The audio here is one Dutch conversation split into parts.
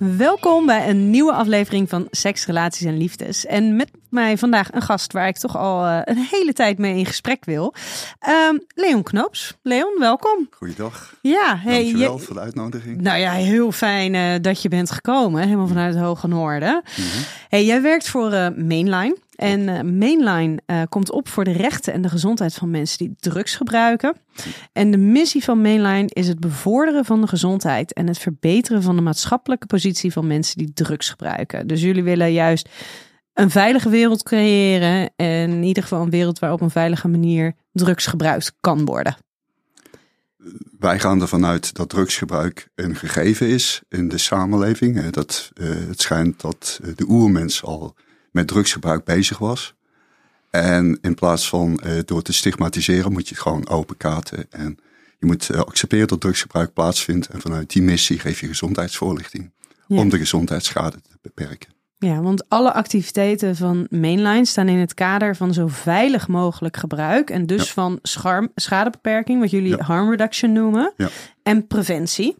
Welkom bij een nieuwe aflevering van Seks, Relaties en Liefdes. En met mij vandaag een gast waar ik toch al uh, een hele tijd mee in gesprek wil. Um, Leon Knoops. Leon, welkom. Goeiedag. Ja, hey, Dankjewel je, voor de uitnodiging. Nou ja, heel fijn uh, dat je bent gekomen, helemaal vanuit het Hoge Noorden. Mm -hmm. hey, jij werkt voor uh, Mainline. En uh, Mainline uh, komt op voor de rechten en de gezondheid van mensen die drugs gebruiken. En de missie van Mainline is het bevorderen van de gezondheid en het verbeteren van de maatschappelijke positie van mensen die drugs gebruiken. Dus jullie willen juist een veilige wereld creëren en in ieder geval een wereld waar op een veilige manier drugs gebruikt kan worden. Wij gaan ervan uit dat drugsgebruik een gegeven is in de samenleving. Dat, uh, het schijnt dat de oermens al met drugsgebruik bezig was. En in plaats van uh, door te stigmatiseren moet je het gewoon open kaarten. En je moet uh, accepteren dat drugsgebruik plaatsvindt. En vanuit die missie geef je gezondheidsvoorlichting. Ja. Om de gezondheidsschade te beperken. Ja, want alle activiteiten van Mainline staan in het kader van zo veilig mogelijk gebruik. En dus ja. van schadebeperking, wat jullie ja. harm reduction noemen. En preventie.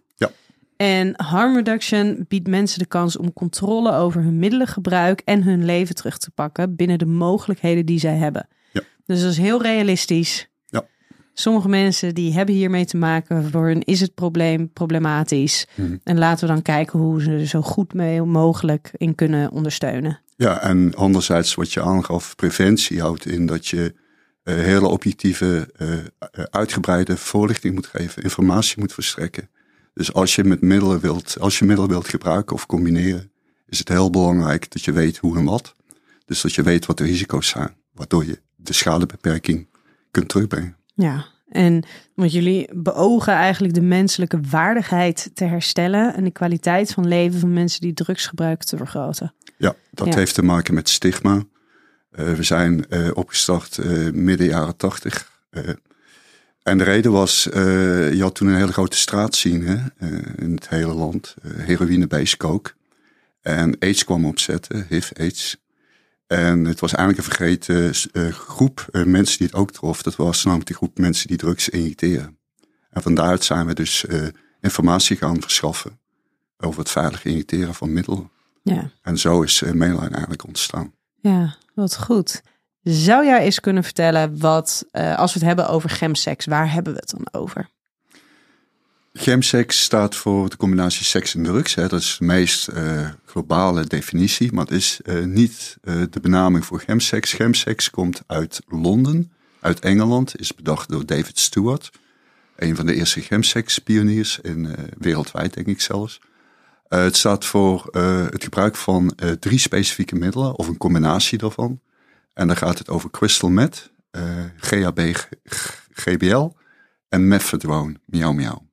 En harm reduction biedt mensen de kans om controle over hun middelengebruik en hun leven terug te pakken binnen de mogelijkheden die zij hebben. Ja. Dus dat is heel realistisch. Ja. Sommige mensen die hebben hiermee te maken, voor hun is het probleem problematisch. Hmm. En laten we dan kijken hoe ze er zo goed mee mogelijk in kunnen ondersteunen. Ja, en anderzijds wat je aangaf, preventie houdt in dat je uh, hele objectieve, uh, uitgebreide voorlichting moet geven, informatie moet verstrekken. Dus als je met middelen wilt, als je middelen wilt gebruiken of combineren, is het heel belangrijk dat je weet hoe en wat. Dus dat je weet wat de risico's zijn, waardoor je de schadebeperking kunt terugbrengen. Ja, en want jullie beogen eigenlijk de menselijke waardigheid te herstellen en de kwaliteit van leven van mensen die drugs gebruiken te vergroten. Ja, dat ja. heeft te maken met stigma. Uh, we zijn uh, opgestart uh, midden jaren tachtig. En de reden was, uh, je had toen een hele grote straatscene uh, in het hele land. Uh, heroïne, base, coke. En AIDS kwam opzetten, HIV, AIDS. En het was eigenlijk een vergeten groep mensen die het ook trof. Dat was namelijk die groep mensen die drugs injecteren. En van daaruit zijn we dus informatie gaan verschaffen over het veilig injecteren van middelen. Ja. En zo is Mainline eigenlijk ontstaan. Ja, wat goed. Zou jij eens kunnen vertellen wat, uh, als we het hebben over gemseks, waar hebben we het dan over? Gemseks staat voor de combinatie seks en drugs. Hè. Dat is de meest uh, globale definitie, maar het is uh, niet de benaming voor gemseks. Gemseks komt uit Londen, uit Engeland, is bedacht door David Stewart. Een van de eerste gemseks-pioniers, in wereldwijd denk ik zelfs. het staat voor het gebruik van drie specifieke middelen, of een combinatie daarvan. En dan gaat het over crystal meth, uh, GHB, GBL en methadone, miauw miauw.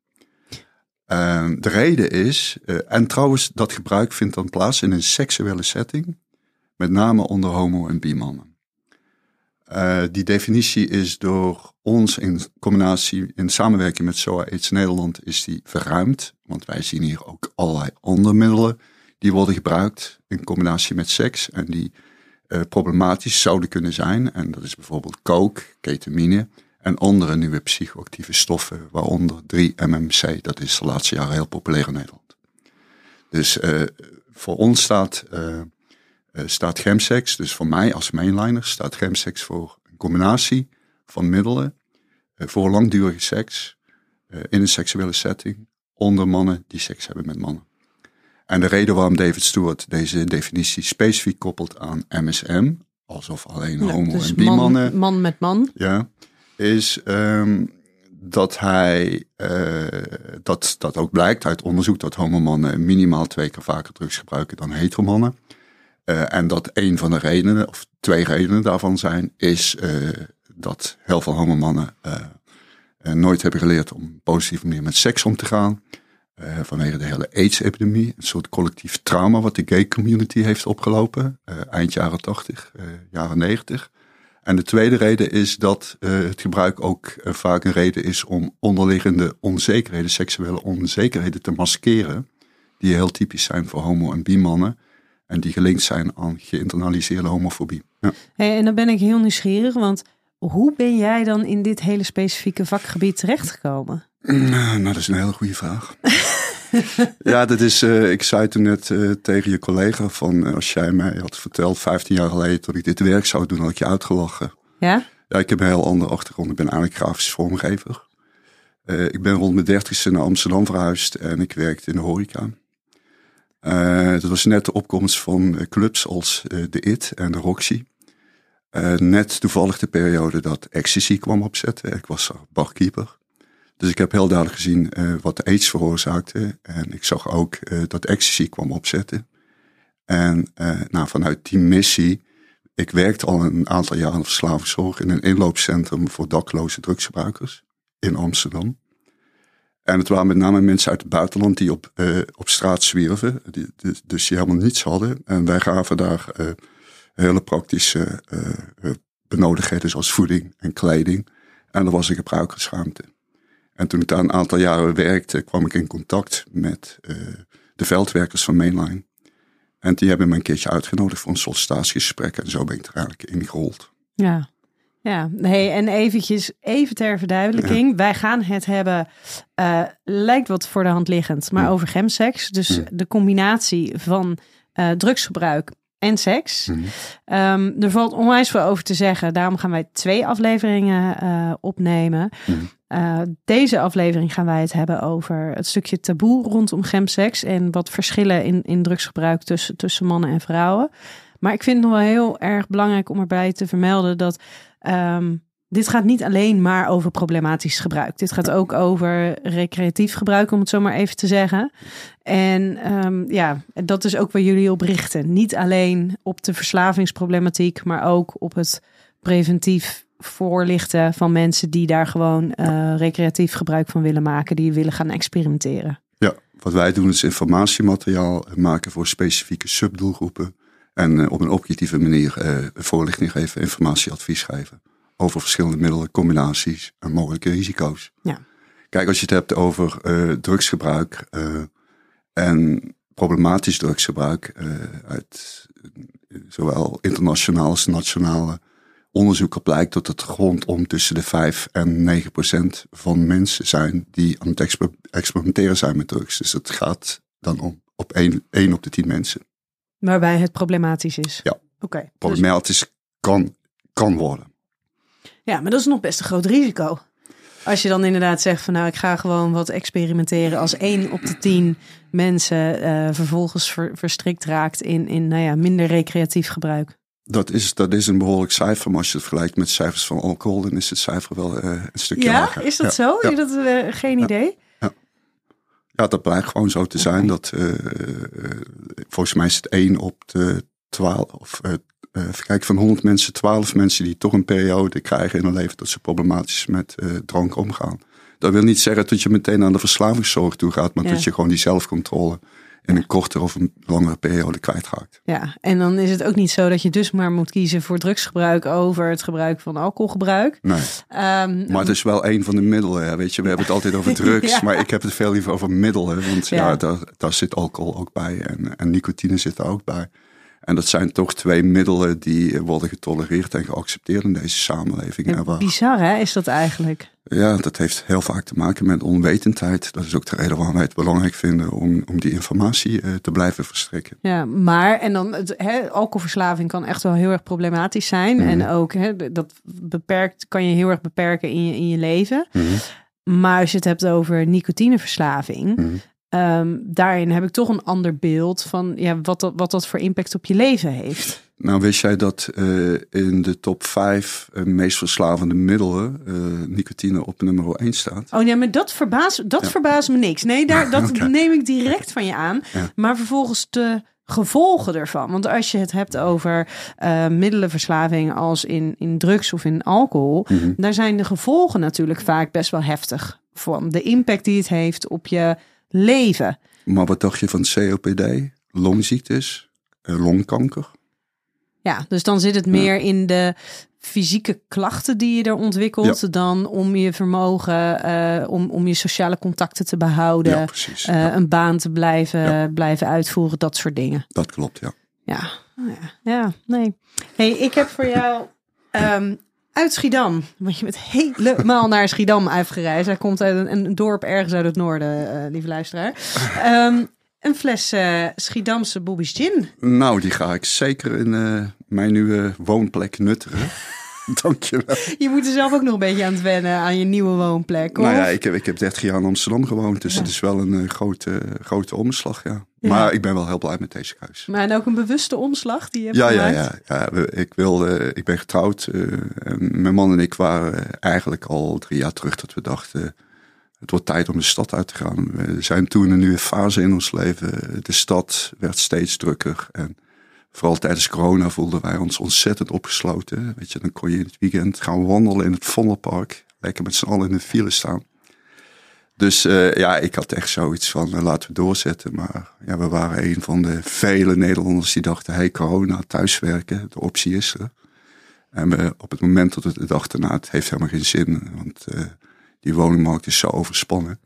Uh, de reden is, uh, en trouwens dat gebruik vindt dan plaats in een seksuele setting, met name onder homo- en bimannen. Uh, die definitie is door ons in combinatie, in samenwerking met SOA AIDS Nederland, is die verruimd. Want wij zien hier ook allerlei andere middelen die worden gebruikt in combinatie met seks en die uh, problematisch zouden kunnen zijn. En dat is bijvoorbeeld coke, ketamine en andere nieuwe psychoactieve stoffen, waaronder 3-MMC. Dat is de laatste jaren heel populair in Nederland. Dus uh, voor ons staat, uh, staat Gemsex, dus voor mij als mainliner, staat Gemsex voor een combinatie van middelen voor langdurige seks in een seksuele setting onder mannen die seks hebben met mannen. En de reden waarom David Stewart deze definitie specifiek koppelt aan MSM, alsof alleen Ja, homo- dus en bimannen, man, man met man. ja, is um, dat hij, uh, dat, dat ook blijkt uit onderzoek dat homomannen minimaal twee keer vaker drugs gebruiken dan heteromannen. Uh, en dat een van de redenen, of twee redenen daarvan zijn, is uh, dat heel veel homomannen nooit hebben geleerd om op een positieve manier met seks om te gaan. Vanwege de hele AIDS-epidemie, een soort collectief trauma wat de gay community heeft opgelopen, eind jaren 80, jaren 90. En de tweede reden is dat het gebruik ook vaak een reden is om onderliggende onzekerheden, seksuele onzekerheden te maskeren. Die heel typisch zijn voor homo- en bi-mannen. En die gelinkt zijn aan geïnternaliseerde homofobie. Ja. En dan ben ik heel nieuwsgierig, want hoe ben jij dan in dit hele specifieke vakgebied terechtgekomen? Nou, dat is een hele goede vraag. ja, dat is, uh, ik zei toen net uh, tegen je collega van uh, als jij mij had verteld 15 jaar geleden dat ik dit werk zou doen, had ik je uitgelachen. Ja? Ja, ik heb een heel andere achtergrond. Ik ben eigenlijk grafisch vormgever. ik ben rond mijn dertigste naar Amsterdam verhuisd en ik werkte in de horeca. dat was net de opkomst van clubs als de IT en de Roxy. Net toevallig de periode dat Ecstasy kwam opzetten. Ik was barkeeper. Dus ik heb heel duidelijk gezien uh, wat de AIDS veroorzaakte. En ik zag ook uh, dat ecstasy kwam opzetten. En nou, vanuit die missie, ik werkte al een aantal jaren verslavingszorg in een inloopcentrum voor dakloze drugsgebruikers in Amsterdam. En het waren met name mensen uit het buitenland die op, op straat zwierven, die, dus die helemaal niets hadden. En wij gaven daar hele praktische benodigdheden zoals voeding en kleding. En er was een gebruikersruimte. En toen ik daar een aantal jaren werkte, kwam ik in contact met uh, de veldwerkers van Mainline. En die hebben me een keertje uitgenodigd voor een sollicitatiegesprek. En zo ben ik er eigenlijk in gerold. Ja, ja. Hey, en eventjes, even ter verduidelijking. Wij gaan het hebben, uh, lijkt wat voor de hand liggend, maar over gemseks. Dus de combinatie van uh, drugsgebruik en seks. Mhm. Um, er valt onwijs veel over te zeggen. Daarom gaan wij twee afleveringen uh, opnemen. Mhm. Uh, deze aflevering gaan wij het hebben over het stukje taboe rondom gemseks en wat verschillen in, in drugsgebruik tussen, tussen mannen en vrouwen. Maar ik vind het nog wel heel erg belangrijk om erbij te vermelden dat um, dit gaat niet alleen maar over problematisch gebruik. Dit gaat ook over recreatief gebruik, om het zo maar even te zeggen. En um, ja, dat is ook waar jullie op richten. Niet alleen op de verslavingsproblematiek, maar ook op het preventief voorlichten van mensen die daar gewoon uh, recreatief gebruik van willen maken, die willen gaan experimenteren. Ja, wat wij doen is informatiemateriaal maken voor specifieke subdoelgroepen. En uh, op een objectieve manier uh, voorlichting geven, informatieadvies geven. Over verschillende middelen, combinaties en mogelijke risico's. Ja. Kijk, als je het hebt over drugsgebruik en problematisch drugsgebruik uit zowel internationale als nationale onderzoeken blijkt dat het rondom tussen de 5 en 9 procent van mensen zijn die aan het exper experimenteren zijn met drugs. Dus het gaat dan om op 1, 1 op de 10 mensen. Waarbij het problematisch is. Ja. Oké. Okay, problematisch dus... kan, kan worden. Ja, maar dat is nog best een groot risico. Als je dan inderdaad zegt van nou, ik ga gewoon wat experimenteren. Als 1 op de 10 mensen uh, vervolgens ver, verstrikt raakt in, in nou ja, minder recreatief gebruik. Dat is, dat is een behoorlijk cijfer, maar als je het vergelijkt met cijfers van alcohol, dan is het cijfer wel uh, een stukje ja? lager. Is dat ja, zo? Ja. Je dat uh, geen ja. idee? Ja. ja, dat blijkt gewoon zo te zijn. Dat, volgens mij is het 1 op de 12, of even kijken, van 100 mensen, 12 mensen die toch een periode krijgen in hun leven dat ze problematisch met drank omgaan. Dat wil niet zeggen dat je meteen aan de verslavingszorg toe gaat, maar dat je gewoon die zelfcontrole in een kortere of een langere periode kwijtraakt. Ja, en dan is het ook niet zo dat je dus maar moet kiezen voor drugsgebruik over het gebruik van alcoholgebruik. Nee. Um, maar het is wel een van de middelen. Hè. Weet je, we hebben het altijd over drugs, ja. maar ik heb het veel liever over middelen. Want ja, ja daar, daar, zit alcohol ook bij en, en nicotine zit er ook bij. En dat zijn toch twee middelen die worden getolereerd en geaccepteerd in deze samenleving. Waar... Bizar hè, is dat eigenlijk? Ja, dat heeft heel vaak te maken met onwetendheid. Dat is ook de reden waarom wij het belangrijk vinden om, om die informatie uh, te blijven verstrekken. Ja, maar en dan het, hè, alcoholverslaving kan echt wel heel erg problematisch zijn. Mhm. Mm. En ook hè, dat beperkt, kan je heel erg beperken in je, in je leven. Mm. Maar als je het hebt over nicotineverslaving, Mm. Um, daarin heb ik toch een ander beeld van ja, wat, dat, wat dat voor impact op je leven heeft. Nou, wist jij dat uh, in de top 5 uh, meest verslavende middelen uh, nicotine op nummer 1 staat? Oh ja, maar dat verbaast, dat ja. verbaast me niks. Nee, daar, dat okay. neem ik direct van je aan. Ja. Maar vervolgens de gevolgen ervan. Want als je het hebt over middelenverslaving als in, in drugs of in alcohol, mm -hmm. daar zijn de gevolgen natuurlijk vaak best wel heftig. Van de impact die het heeft op je leven. Maar wat dacht je van COPD, longziektes, longkanker? Ja, dus dan zit het meer ja. in de fysieke klachten die je er ontwikkelt, ja. dan om je vermogen, uh, om, om je sociale contacten te behouden, ja, precies, uh, een baan te blijven, blijven uitvoeren, dat soort dingen. Dat klopt, ja. Ja, ja, ja nee. Hey, ik heb voor jou um, uit Schiedam, want je bent helemaal naar Schiedam uitgereisd. Hij komt uit een, dorp ergens uit het noorden, uh, lieve luisteraar. Um, een fles uh, Schiedamse Bobby's Gin. Nou, die ga ik zeker in uh, mijn nieuwe woonplek nuttigen. Dankjewel. Je moet er zelf ook nog een beetje aan het wennen aan je nieuwe woonplek. Of? Nou ja, ik heb, ik heb 30 jaar in Amsterdam gewoond, dus ja. het is wel een uh, grote, grote omslag, ja. ja. Maar ik ben wel heel blij met deze huis. Maar en ook een bewuste omslag die je hebt ja, gemaakt? Ja, ja, ja. Ik, wilde, ik ben getrouwd. mijn man en ik waren eigenlijk al drie jaar terug dat we dachten het wordt tijd om de stad uit te gaan. We zijn toen een nieuwe fase in ons leven. De stad werd steeds drukker. En vooral tijdens corona voelden wij ons ontzettend opgesloten. Weet je, dan kon je in het weekend gaan wandelen in het Vondelpark. Lekker met z'n allen in de file staan. Dus uh, ja, ik had echt zoiets van uh, laten we doorzetten. Maar ja, we waren een van de vele Nederlanders die dachten: hey, corona, thuiswerken, de optie is er. En we, op het moment dat we dachten: nou, het heeft helemaal geen zin. Want uh, die woningmarkt is zo overspannen.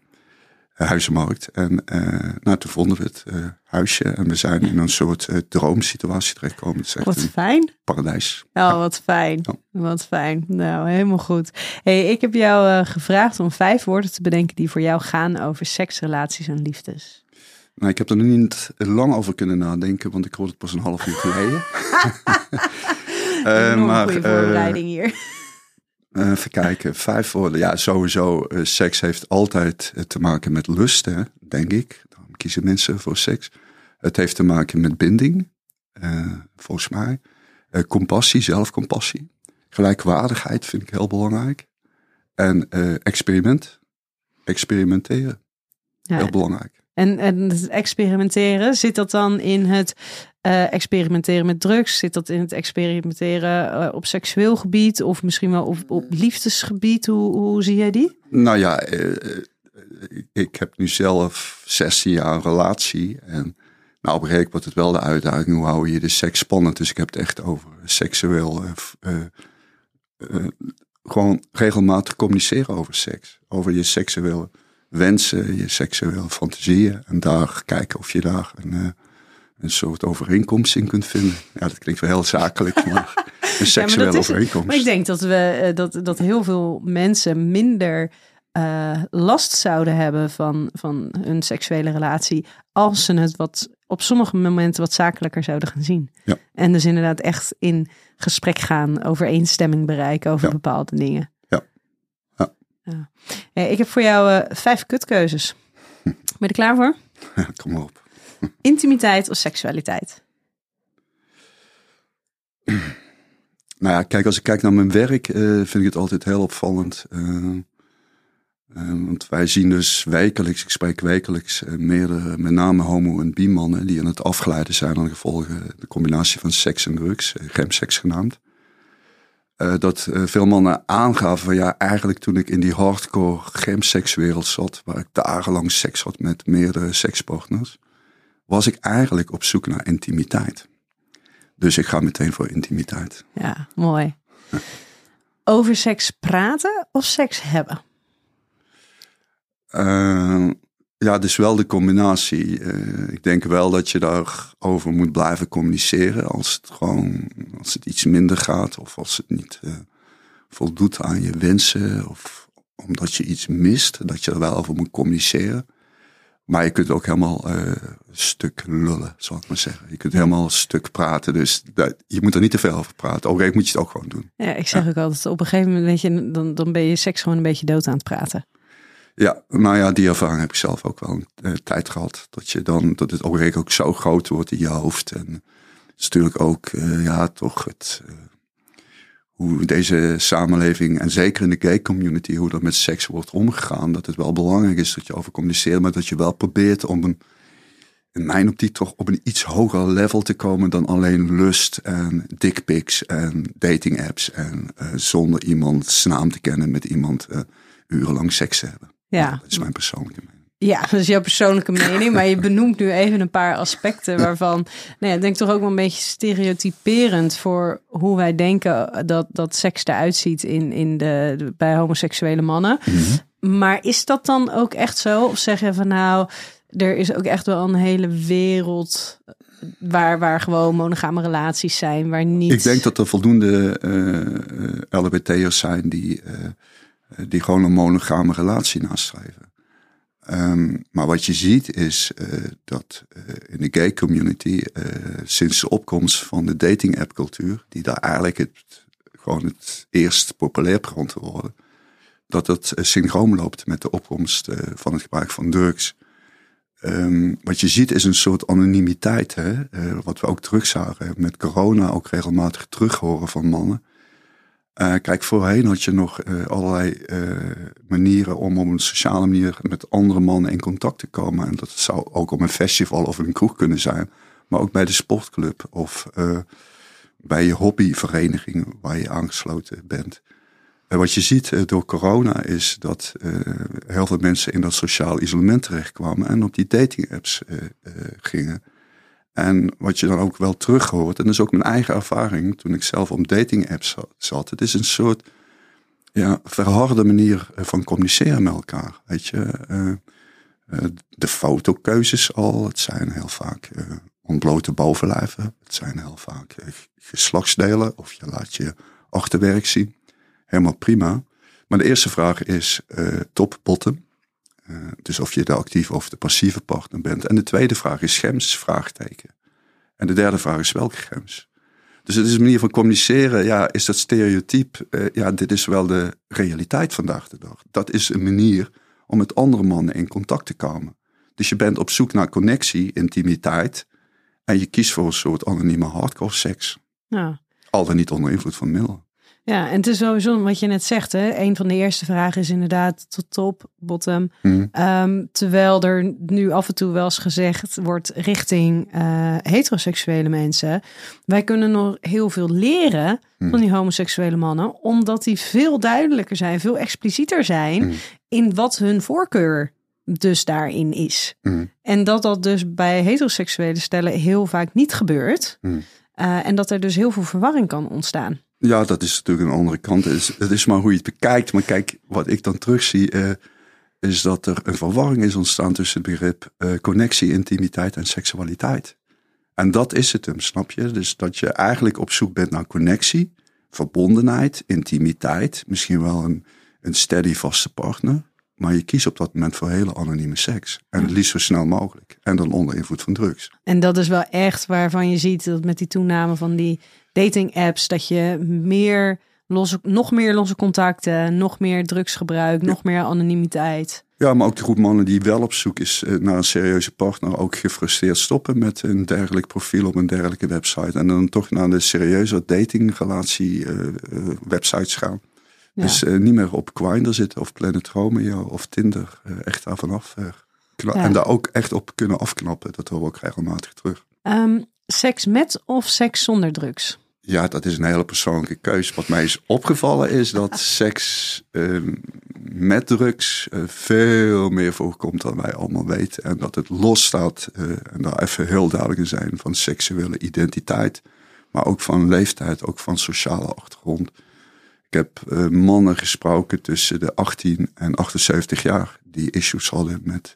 Uh, huizenmarkt. En uh, nou, toen vonden we het uh, huisje. En we zijn in een soort droomsituatie terechtgekomen. Wat fijn. Paradijs. Oh, ja. wat fijn. Ja. Wat fijn. Nou, helemaal goed. Hey, ik heb jou gevraagd om vijf woorden te bedenken die voor jou gaan over seks, relaties en liefdes. Nou, ik heb er nu niet lang over kunnen nadenken, want ik hoorde het pas een half uur geleden. uh, maar, goede voorbereiding hier. Uh, even kijken, vijf woorden. Ja, sowieso, uh, seks heeft altijd te maken met lust, hè, denk ik. Daarom kiezen mensen voor seks. Het heeft te maken met binding, uh, volgens mij. compassie, zelfcompassie. Gelijkwaardigheid vind ik heel belangrijk. En experiment, experimenteren, ja. heel belangrijk. En, en het experimenteren, zit dat dan in het uh, experimenteren met drugs? Zit dat in het experimenteren uh, op seksueel gebied of misschien wel op, op liefdesgebied? Hoe, hoe zie jij die? Nou ja, uh, ik heb nu zelf 16 jaar een relatie. En nou, op een gegeven moment wordt het wel de uitdaging: hoe hou je de seks spannend? Dus ik heb het echt over seksueel. gewoon regelmatig communiceren over seks. Over je seksuele wensen, je seksuele fantasieën. En daar kijken of je daar een, uh, een soort overeenkomst in kunt vinden. Ja, dat klinkt wel heel zakelijk, maar een seksuele ja, maar overeenkomst. Maar ik denk dat, we, uh, dat, dat heel veel mensen minder uh, last zouden hebben van, van hun seksuele relatie. als ze het wat op sommige momenten wat zakelijker zouden gaan zien. Ja. En dus inderdaad echt in gesprek gaan, overeenstemming bereiken over ja. bepaalde dingen. Ja. Ja, ik heb voor jou uh, vijf kutkeuzes. Ben je er klaar voor? Kom op. Intimiteit of seksualiteit? Nou ja, kijk, als ik kijk naar mijn werk, uh, vind ik het altijd heel opvallend. Uh, want wij zien dus wekelijks, ik spreek wekelijks, meerdere, met name homo- en bi-mannen die aan het afgeleiden zijn aan de gevolgen de combinatie van seks en drugs, gemseks genaamd. Uh, dat uh, veel mannen aangaven van ja, eigenlijk toen ik in die hardcore gemsekswereld zat, waar ik dagenlang seks had met meerdere sekspartners, was ik eigenlijk op zoek naar intimiteit. Dus ik ga meteen voor intimiteit. Ja, mooi. Over seks praten of seks hebben? Uh, ja, dus wel de combinatie. Uh, ik denk wel dat je daarover moet blijven communiceren. Als het gewoon, als het iets minder gaat of als het niet uh, voldoet aan je wensen of omdat je iets mist, dat je er wel over moet communiceren. Maar je kunt ook helemaal een stuk lullen, zal ik maar zeggen. Je kunt helemaal een stuk praten, dus dat, je moet er niet te veel over praten. Gegeven moet je het ook gewoon doen. Ja, ik zeg ook altijd, op een gegeven moment je, dan, dan ben je seks gewoon een beetje dood aan het praten. Ja, nou ja, die ervaring heb ik zelf ook wel een uh, tijd gehad. Dat je dan, dat het ook ook zo groot wordt in je hoofd. En is natuurlijk ook, eh, ja, toch het, eh, hoe deze samenleving, en zeker in de gay community, hoe er met seks wordt omgegaan. Dat het wel belangrijk is dat je over communiceert, maar dat je wel probeert om een, in mijn optiek toch op een iets hoger level te komen dan alleen lust en dickpics en dating apps. En eh, zonder iemands naam te kennen met iemand urenlang seks te hebben. Ja. Dat is mijn persoonlijke mening. Ja, dat is jouw persoonlijke mening. Maar je benoemt nu even een paar aspecten waarvan, nou ja, ik denk toch ook wel een beetje stereotyperend voor hoe wij denken dat, dat seks eruit ziet in, in de, de bij homoseksuele mannen. Maar is dat dan ook echt zo? Of zeg je van nou, er is ook echt wel een hele wereld waar, waar gewoon monogame relaties zijn, waar niet... Ik denk dat er voldoende uh, LHBT'ers zijn die, uh, die gewoon een monogame relatie nastreven. Um, maar wat je ziet is uh, dat uh, in de gay community, sinds de opkomst van de dating app cultuur, die daar eigenlijk het, gewoon het eerst populair begon te worden, dat het synchroon loopt met de opkomst van het gebruik van drugs. Um, wat je ziet is een soort anonimiteit, hè? wat we ook terugzagen met corona, ook regelmatig terughoren van mannen. Uh, kijk, voorheen had je nog uh, allerlei uh, manieren om op een sociale manier met andere mannen in contact te komen. En dat zou ook op een festival of een kroeg kunnen zijn. Maar ook bij de sportclub of bij je hobbyvereniging waar je aangesloten bent. En wat je ziet door corona is dat heel veel mensen in dat sociaal isolement terechtkwamen en op die dating apps gingen. En wat je dan ook wel terug hoort, en dat is ook mijn eigen ervaring toen ik zelf op dating apps zat. Het is een soort ja, verharde manier van communiceren met elkaar. Weet je, uh, uh, de fotokeuzes al, het zijn heel vaak uh, ontblote bovenlijven. Het zijn heel vaak geslachtsdelen of je laat je achterwerk zien. Helemaal prima. Maar de eerste vraag is top, bottom. Uh, dus of je de actieve of de passieve partner bent. En de tweede vraag is gems, vraagteken. En de derde vraag is welke gems. Dus het is een manier van communiceren. Ja, is dat stereotyp? Uh, ja, dit is wel de realiteit vandaag de dag. Dat is een manier om met andere mannen in contact te komen. Dus je bent op zoek naar connectie, intimiteit. En je kiest voor een soort anonieme hardcore seks. Ja. Al dan niet onder invloed van middelen. Ja, en het is sowieso wat je net zegt. Hè? Een van de eerste vragen is inderdaad tot top, bottom. Mm. Um, terwijl er nu af en toe wel eens gezegd wordt richting uh, heteroseksuele mensen. Wij kunnen nog heel veel leren mm. van die homoseksuele mannen. Omdat die veel duidelijker zijn, veel explicieter zijn mm. in wat hun voorkeur dus daarin is. En dat dat dus bij heteroseksuele stellen heel vaak niet gebeurt. Uh, en dat er dus heel veel verwarring kan ontstaan. Ja, dat is natuurlijk een andere kant. Het is, maar hoe je het bekijkt. Maar kijk, wat ik dan terugzie, uh, is dat er een verwarring is ontstaan tussen het begrip uh, connectie, intimiteit en seksualiteit. En dat is het hem, snap je? Dus dat je eigenlijk op zoek bent naar connectie, verbondenheid, intimiteit, misschien wel een, een steady vaste partner. Maar je kiest op dat moment voor hele anonieme seks. En het liefst zo snel mogelijk. En dan onder invloed van drugs. En dat is wel echt waarvan je ziet dat met die toename van die dating apps, dat je meer losse, nog meer losse contacten, nog meer drugsgebruik, ja. nog meer anonimiteit. Ja, maar ook de groep mannen die wel op zoek is naar een serieuze partner, ook gefrustreerd stoppen met een dergelijk profiel op een dergelijke website. En dan toch naar de serieuze datingrelatie uh, uh, websites gaan. Ja. Dus uh, niet meer op Grindr zitten of Planet Romeo of Tinder. Echt daar vanaf. Ja. En daar ook echt op kunnen afknappen. Dat horen we ook regelmatig terug. Um, seks met of seks zonder drugs? Ja, dat is een hele persoonlijke keus. Wat mij is opgevallen is dat seks met drugs eh, veel meer voorkomt dan wij allemaal weten. En dat het los staat, uh, en daar even heel duidelijk in zijn, van seksuele identiteit. Maar ook van leeftijd, ook van sociale achtergrond. Ik heb uh, mannen gesproken tussen de 18 en 78 jaar die issues hadden met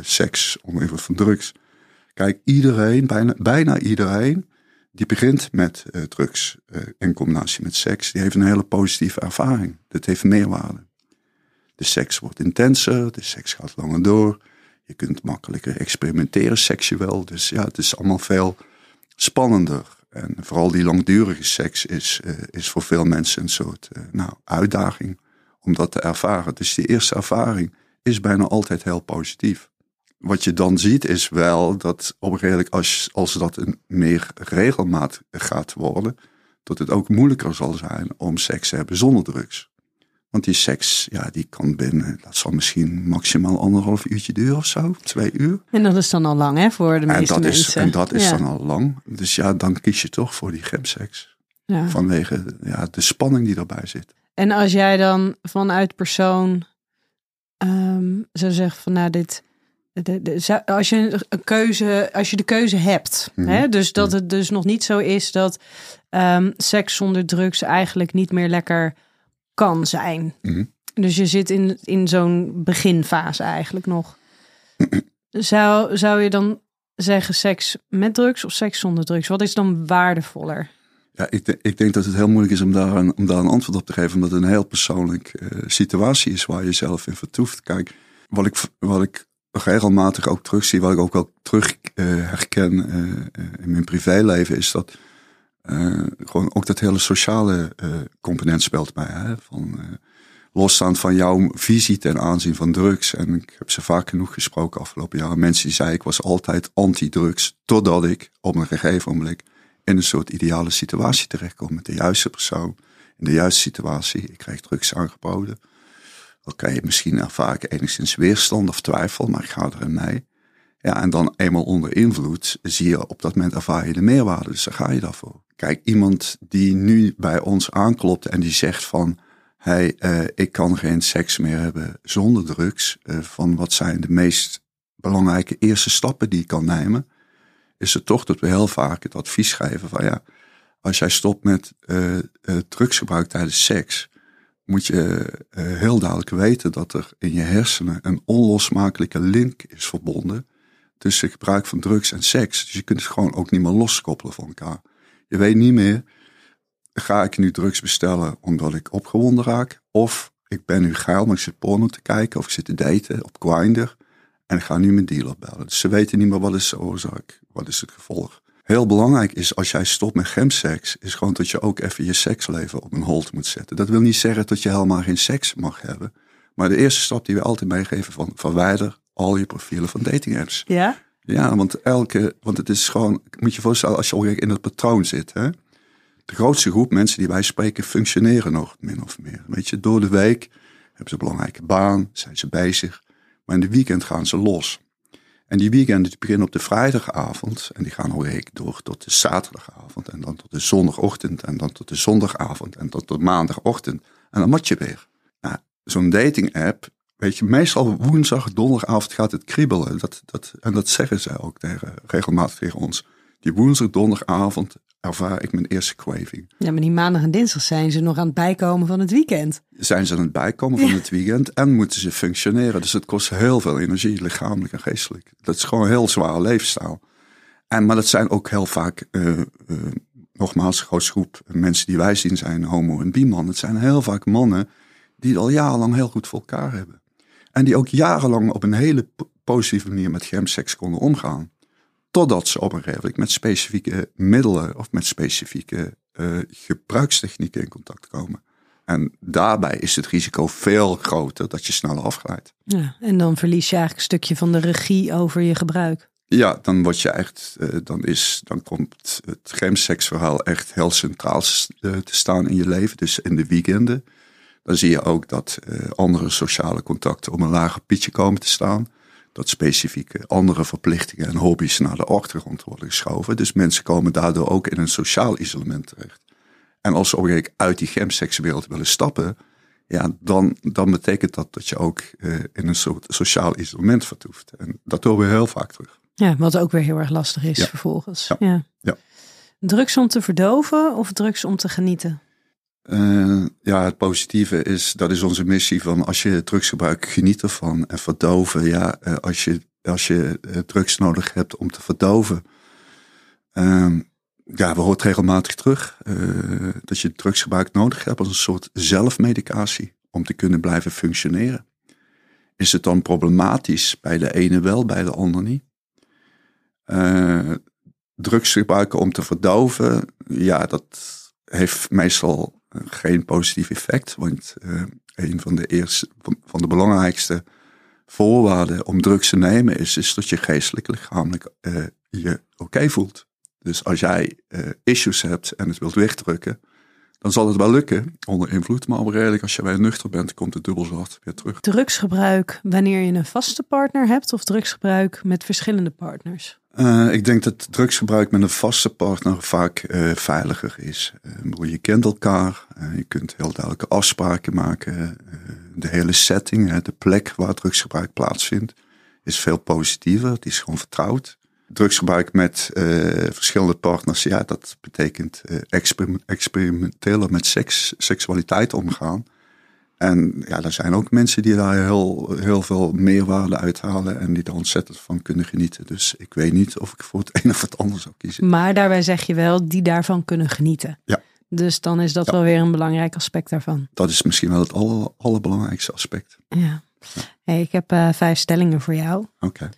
seks onder invloed van drugs. Kijk, iedereen, bijna, bijna iedereen, die begint met drugs in combinatie met seks, die heeft een hele positieve ervaring. Dat heeft meerwaarde. De seks wordt intenser, de seks gaat langer door. Je kunt makkelijker experimenteren seksueel. Dus ja, het is allemaal veel spannender. En vooral die langdurige seks is, uh, is voor veel mensen een soort uh, nou, uitdaging om dat te ervaren. Dus die eerste ervaring is bijna altijd heel positief. Wat je dan ziet is wel dat op een gegeven moment, als, als dat een meer regelmaat gaat worden, dat het ook moeilijker zal zijn om seks te hebben zonder drugs. Want die seks, ja, die kan binnen, dat zal misschien maximaal anderhalf uurtje duren of zo, twee uur. En dat is dan al lang, hè, voor de En meeste dat mensen. is, en dat is Ja. dan al lang. Dus ja, dan kies je toch voor die gemseks. Ja. Vanwege ja, de spanning die erbij zit. En als jij dan vanuit persoon ehm, zou zeggen van nou dit, de, de, zou- als je een keuze, als je de keuze hebt, Mhm. hè, dus dat het dus nog niet zo is dat ehm, seks zonder drugs eigenlijk niet meer lekker kan zijn. Mhm. Dus je zit in, in zo'n beginfase eigenlijk nog. Zou, zou je dan zeggen seks met drugs of seks zonder drugs? Wat is dan waardevoller? Ja, ik, de- ik denk dat het heel moeilijk is om daar een, om daar een antwoord op te geven. Omdat het een heel persoonlijk eh, situatie is waar je zelf in vertoeft. Kijk, wat ik, wat ik regelmatig ook terugzie, wat ik ook wel terug eh, herken eh, eh, in mijn privéleven, is dat gewoon ook dat hele sociale component speelt bij. Hè? Van, losstaand van jouw visie ten aanzien van drugs. En ik heb ze vaak genoeg gesproken afgelopen jaren. Mensen die zeiden ik was altijd anti-drugs. Totdat ik op een gegeven moment in een soort ideale situatie terechtkom. Met de juiste persoon. In de juiste situatie. Ik krijg drugs aangeboden. Oké, misschien ervaar ik enigszins weerstand of twijfel. Maar ik ga erin mee. Ja, en dan eenmaal onder invloed zie je op dat moment ervaar je de meerwaarde. Dus daar ga je daarvoor. Kijk, iemand die nu bij ons aanklopt en die zegt van... Hey, eh, ik kan geen seks meer hebben zonder drugs. Eh, van wat zijn de meest belangrijke eerste stappen die ik kan nemen? Is het toch dat we heel vaak het advies geven van ja, als jij stopt met eh, drugsgebruik tijdens seks, moet je eh, heel duidelijk weten dat er in je hersenen een onlosmakelijke link is verbonden tussen gebruik van drugs en seks. Dus je kunt het gewoon ook niet meer loskoppelen van elkaar. Je weet niet meer, ga ik nu drugs bestellen omdat ik opgewonden raak? Of ik ben nu geil, maar ik zit porno te kijken of ik zit te daten op Grindr en ik ga nu mijn dealer bellen. Dus ze weten niet meer wat is de oorzaak, wat is het gevolg. Heel belangrijk is als jij stopt met gemseks, is gewoon dat je ook even je seksleven op een hold moet zetten. Dat wil niet zeggen dat je helemaal geen seks mag hebben. Maar de eerste stap die we altijd meegeven van verwijder al je profielen van dating apps. Ja? Ja, want elke, want het is gewoon, moet je voorstellen als je al in het patroon zit. Hè? De grootste groep mensen die wij spreken functioneren nog min of meer. Weet je, door de week hebben ze een belangrijke baan, zijn ze bezig. Maar in de weekend gaan ze los. En die weekenden die beginnen op de vrijdagavond en die gaan alweer door tot de zaterdagavond en dan tot de zondagochtend en dan tot de zondagavond en tot de maandagochtend. En dan moet je weer. Nou, zo'n dating app, weet je, meestal woensdag, donderdagavond gaat het kriebelen. Dat, dat, en dat zeggen zij ook tegen, regelmatig tegen ons. Die woensdag, donderdagavond ervaar ik mijn eerste craving. Ja, maar die maandag en dinsdag zijn ze nog aan het bijkomen van het weekend. Zijn ze aan het bijkomen van het weekend en moeten ze functioneren. Dus het kost heel veel energie, lichamelijk en geestelijk. Dat is gewoon een heel zware leefstijl. En, maar dat zijn ook heel vaak, eh, eh, nogmaals, grootste groep mensen die wij zien zijn homo en bi-man. Het zijn heel vaak mannen die het al jarenlang heel goed voor elkaar hebben. En die ook jarenlang op een hele po- positieve manier met gemseks konden omgaan. Totdat ze op een gegeven moment met specifieke middelen of met specifieke eh, gebruikstechnieken in contact komen. En daarbij is het risico veel groter dat je sneller afglijdt. Ja, en dan verlies je eigenlijk een stukje van de regie over je gebruik. Ja, dan word je echt, eh, dan, is, dan komt het gemseksverhaal echt heel centraal eh, te staan in je leven. Dus in de weekenden. Dan zie je ook dat andere sociale contacten op een lager pitje komen te staan. Dat specifieke andere verplichtingen en hobby's naar de achtergrond worden geschoven. Dus mensen komen daardoor ook in een sociaal isolement terecht. En als ze op een gegeven moment uit die gemsekswereld willen stappen, ja, dan, dan betekent dat dat je ook eh, in een soort sociaal isolement vertoeft. En dat horen we heel vaak terug. Ja, wat ook weer heel erg lastig is Ja. vervolgens. Ja. Ja. Ja. Drugs om te verdoven of drugs om te genieten? Eh, ja, het positieve is, dat is onze missie van als je drugs gebruikt, geniet ervan en verdoven. Ja, eh, als je, als je eh, drugs nodig hebt om te verdoven. Ehm, ja, we hoort regelmatig terug dat je drugsgebruik nodig hebt als een soort zelfmedicatie om te kunnen blijven functioneren. Is het dan problematisch bij de ene wel, bij de ander niet? Drugs gebruiken om te verdoven, ja, dat heeft meestal geen positief effect. Want eh, een van de, eerste, van de belangrijkste voorwaarde om drugs te nemen is, is dat je geestelijk, lichamelijk uh, je oké voelt. Dus als jij uh, issues hebt en het wilt wegdrukken, dan zal het wel lukken onder invloed. Maar redelijk, als je bij nuchter bent, komt het dubbel zo hard weer terug. Drugsgebruik wanneer je een vaste partner hebt of drugsgebruik met verschillende partners? Uh, ik denk dat drugsgebruik met een vaste partner vaak uh, veiliger is. Uh, je kent elkaar, je kunt heel duidelijke afspraken maken. de hele setting, de plek waar drugsgebruik plaatsvindt, is veel positiever. Het is gewoon vertrouwd. Drugsgebruik met verschillende partners, ja, dat betekent experimenteel met seks, seksualiteit omgaan. En ja, er zijn ook mensen die daar heel, heel veel meerwaarde uithalen en die daar ontzettend van kunnen genieten. Dus ik weet niet of ik voor het een of het ander zou kiezen. Maar daarbij zeg je wel, die daarvan kunnen genieten. Ja. Dus dan is dat wel weer een belangrijk aspect daarvan. Dat is misschien wel het aller, allerbelangrijkste aspect. Ja. Hey, ik heb uh, vijf stellingen voor jou. Oké.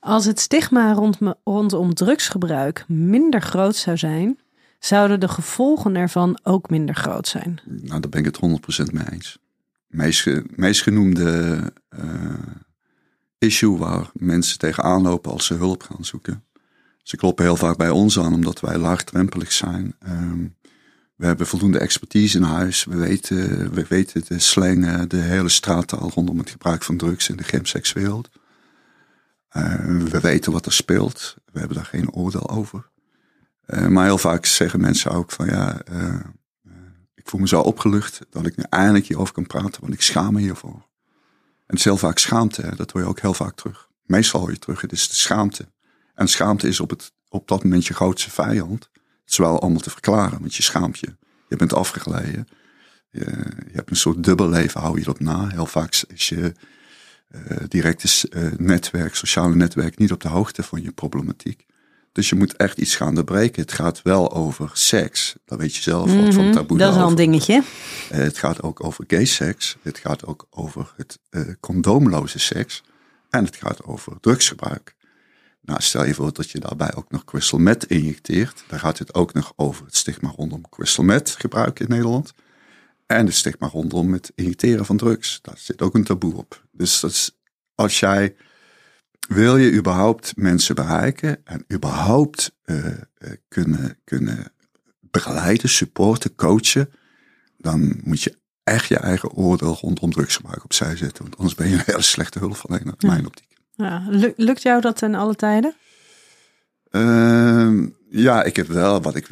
Als het stigma rond, rondom drugsgebruik minder groot zou zijn, zouden de gevolgen ervan ook minder groot zijn. Nou, daar ben ik het 100% mee eens meest, meest genoemde uh, issue waar mensen tegenaan lopen als ze hulp gaan zoeken. Ze kloppen heel vaak bij ons aan omdat wij laagdrempelig zijn. Um, we hebben voldoende expertise in huis. We weten, we weten de slang, de hele straattaal rondom het gebruik van drugs in de gemsekswereld. Uh, we weten wat er speelt. We hebben daar geen oordeel over. Uh, maar heel vaak zeggen mensen ook van ja, uh, ik voel me zo opgelucht dat ik nu eindelijk hierover kan praten, want ik schaam me hiervoor. En het is heel vaak schaamte, dat hoor je ook heel vaak terug. Meestal hoor je terug, het is de schaamte. En schaamte is op, het, op dat moment je grootste vijand. Het is wel allemaal te verklaren, want je schaamt je. Je bent afgegleden. Je, je hebt een soort dubbel leven, hou je dat na. Heel vaak is je uh, directe uh, netwerk, sociale netwerk niet op de hoogte van je problematiek. Dus je moet echt iets gaan doorbreken. Het gaat wel over seks. Dat weet je zelf mm -hmm. van taboe. Dat is al een dingetje. Uh, het gaat ook over gay seks. Het gaat ook over het uh, condoomloze seks. En het gaat over drugsgebruik. Nou, stel je voor dat je daarbij ook nog crystal meth injecteert. Dan gaat het ook nog over het stigma rondom crystal meth gebruik in Nederland. En het stigma rondom het injecteren van drugs. Daar zit ook een taboe op. Dus dat is, als jij wil je überhaupt mensen bereiken en überhaupt uh, kunnen, kunnen begeleiden, supporten, coachen, dan moet je echt je eigen oordeel rondom drugsgebruik opzij zetten. Want anders ben je een hele slechte hulpverlener, in ja. mijn optiek. Ja. Lukt jou dat in alle tijden? Uh, ja, ik heb wel wat ik.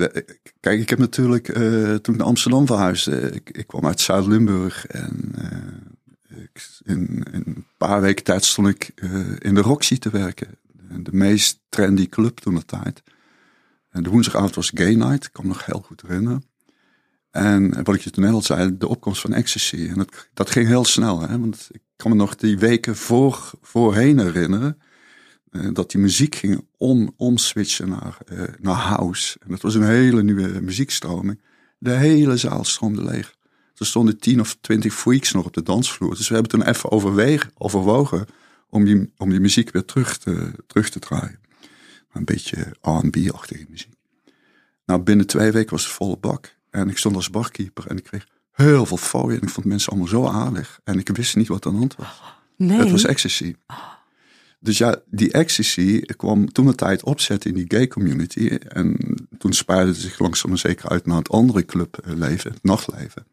Kijk, ik heb natuurlijk uh, toen ik naar Amsterdam verhuisde. Ik, ik kwam uit Zuid-Limburg en in, in, een paar weken tijd stond ik uh, in de Roxy te werken. De meest trendy club toen de tijd. En de woensdagavond was Gay Night, ik kan me nog heel goed herinneren. En wat ik je toen al zei, de opkomst van ecstasy. En dat, ging heel snel, hè? want ik kan me nog die weken voor, voorheen herinneren. Uh, dat die muziek ging om, omswitchen naar, uh, naar house. En dat was een hele nieuwe muziekstroming. De hele zaal stroomde leeg. Er stonden tien of twintig freaks nog op de dansvloer. Dus we hebben toen even overwegen, overwogen om die, om die muziek weer terug te, terug te draaien. Een beetje R&B-achtige muziek. Nou, binnen twee weken was het volle bak. En ik stond als barkeeper en ik kreeg heel veel fooien. En ik vond mensen allemaal zo aardig. En ik wist niet wat aan de hand was. Nee. Het was ecstasy. Dus ja, die ecstasy kwam toen de tijd opzetten in die gay community. En toen spreidde het zich langzaam maar zeker uit naar het andere clubleven, het nachtleven.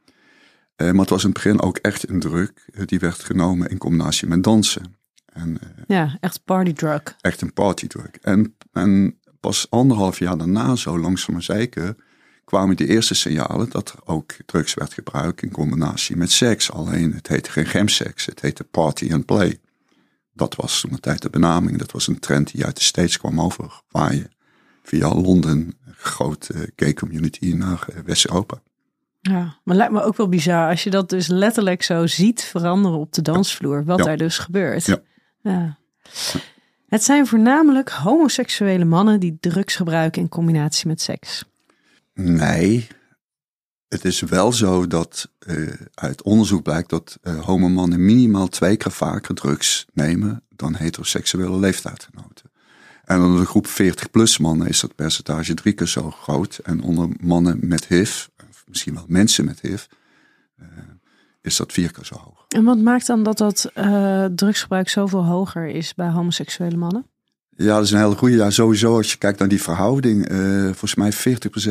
Uh, maar het was in het begin ook echt een druk. Uh, die werd genomen in combinatie met dansen. En, uh, ja, echt partydrug. Echt een partydrug. En, en pas anderhalf jaar daarna, zo langzaam maar zeker, kwamen de eerste signalen dat er ook drugs werd gebruikt in combinatie met seks. Alleen het heette geen gemseks, het heette party and play. Dat was toen de tijd de benaming. Dat was een trend die uit de States kwam over, waar je via Londen, een grote gay community, naar West-Europa. Ja, maar lijkt me ook wel bizar als je dat dus letterlijk zo ziet veranderen op de dansvloer, wat Ja. daar dus gebeurt. Ja. Ja. Het zijn voornamelijk homoseksuele mannen die drugs gebruiken in combinatie met seks. Nee, het is wel zo dat uh, uit onderzoek blijkt dat uh, homomannen minimaal twee keer vaker drugs nemen dan heteroseksuele leeftijdgenoten. En onder de groep 40-plus mannen is dat percentage drie keer zo groot. En onder mannen met HIV, of misschien wel mensen met HIV, uh, is dat vier keer zo hoog. En wat maakt dan dat dat uh, drugsgebruik zoveel hoger is bij homoseksuele mannen? Ja, dat is een hele goede. Ja, sowieso als je kijkt naar die verhouding. Uh, volgens mij 40%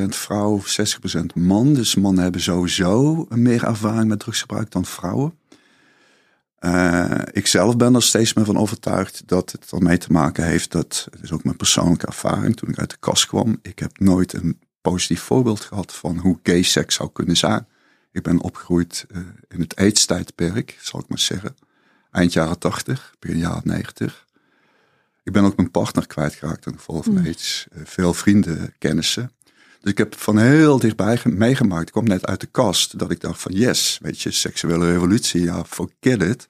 vrouw, 60% man. Dus mannen hebben sowieso meer ervaring met drugsgebruik dan vrouwen. Uh, ik zelf ben er steeds meer van overtuigd dat het ermee te maken heeft. Dat het is ook mijn persoonlijke ervaring toen ik uit de kast kwam. Ik heb nooit een positief voorbeeld gehad van hoe gay seks zou kunnen zijn. Ik ben opgegroeid uh, in het AIDS-tijdperk, zal ik maar zeggen. Eind jaren 80, begin jaren 90. Ik ben ook mijn partner kwijtgeraakt aan de gevolg van AIDS. Uh, veel vrienden, kennissen. Dus ik heb van heel dichtbij meegemaakt. Ik kwam net uit de kast dat ik dacht van yes, weet je, seksuele revolutie, ja, forget it.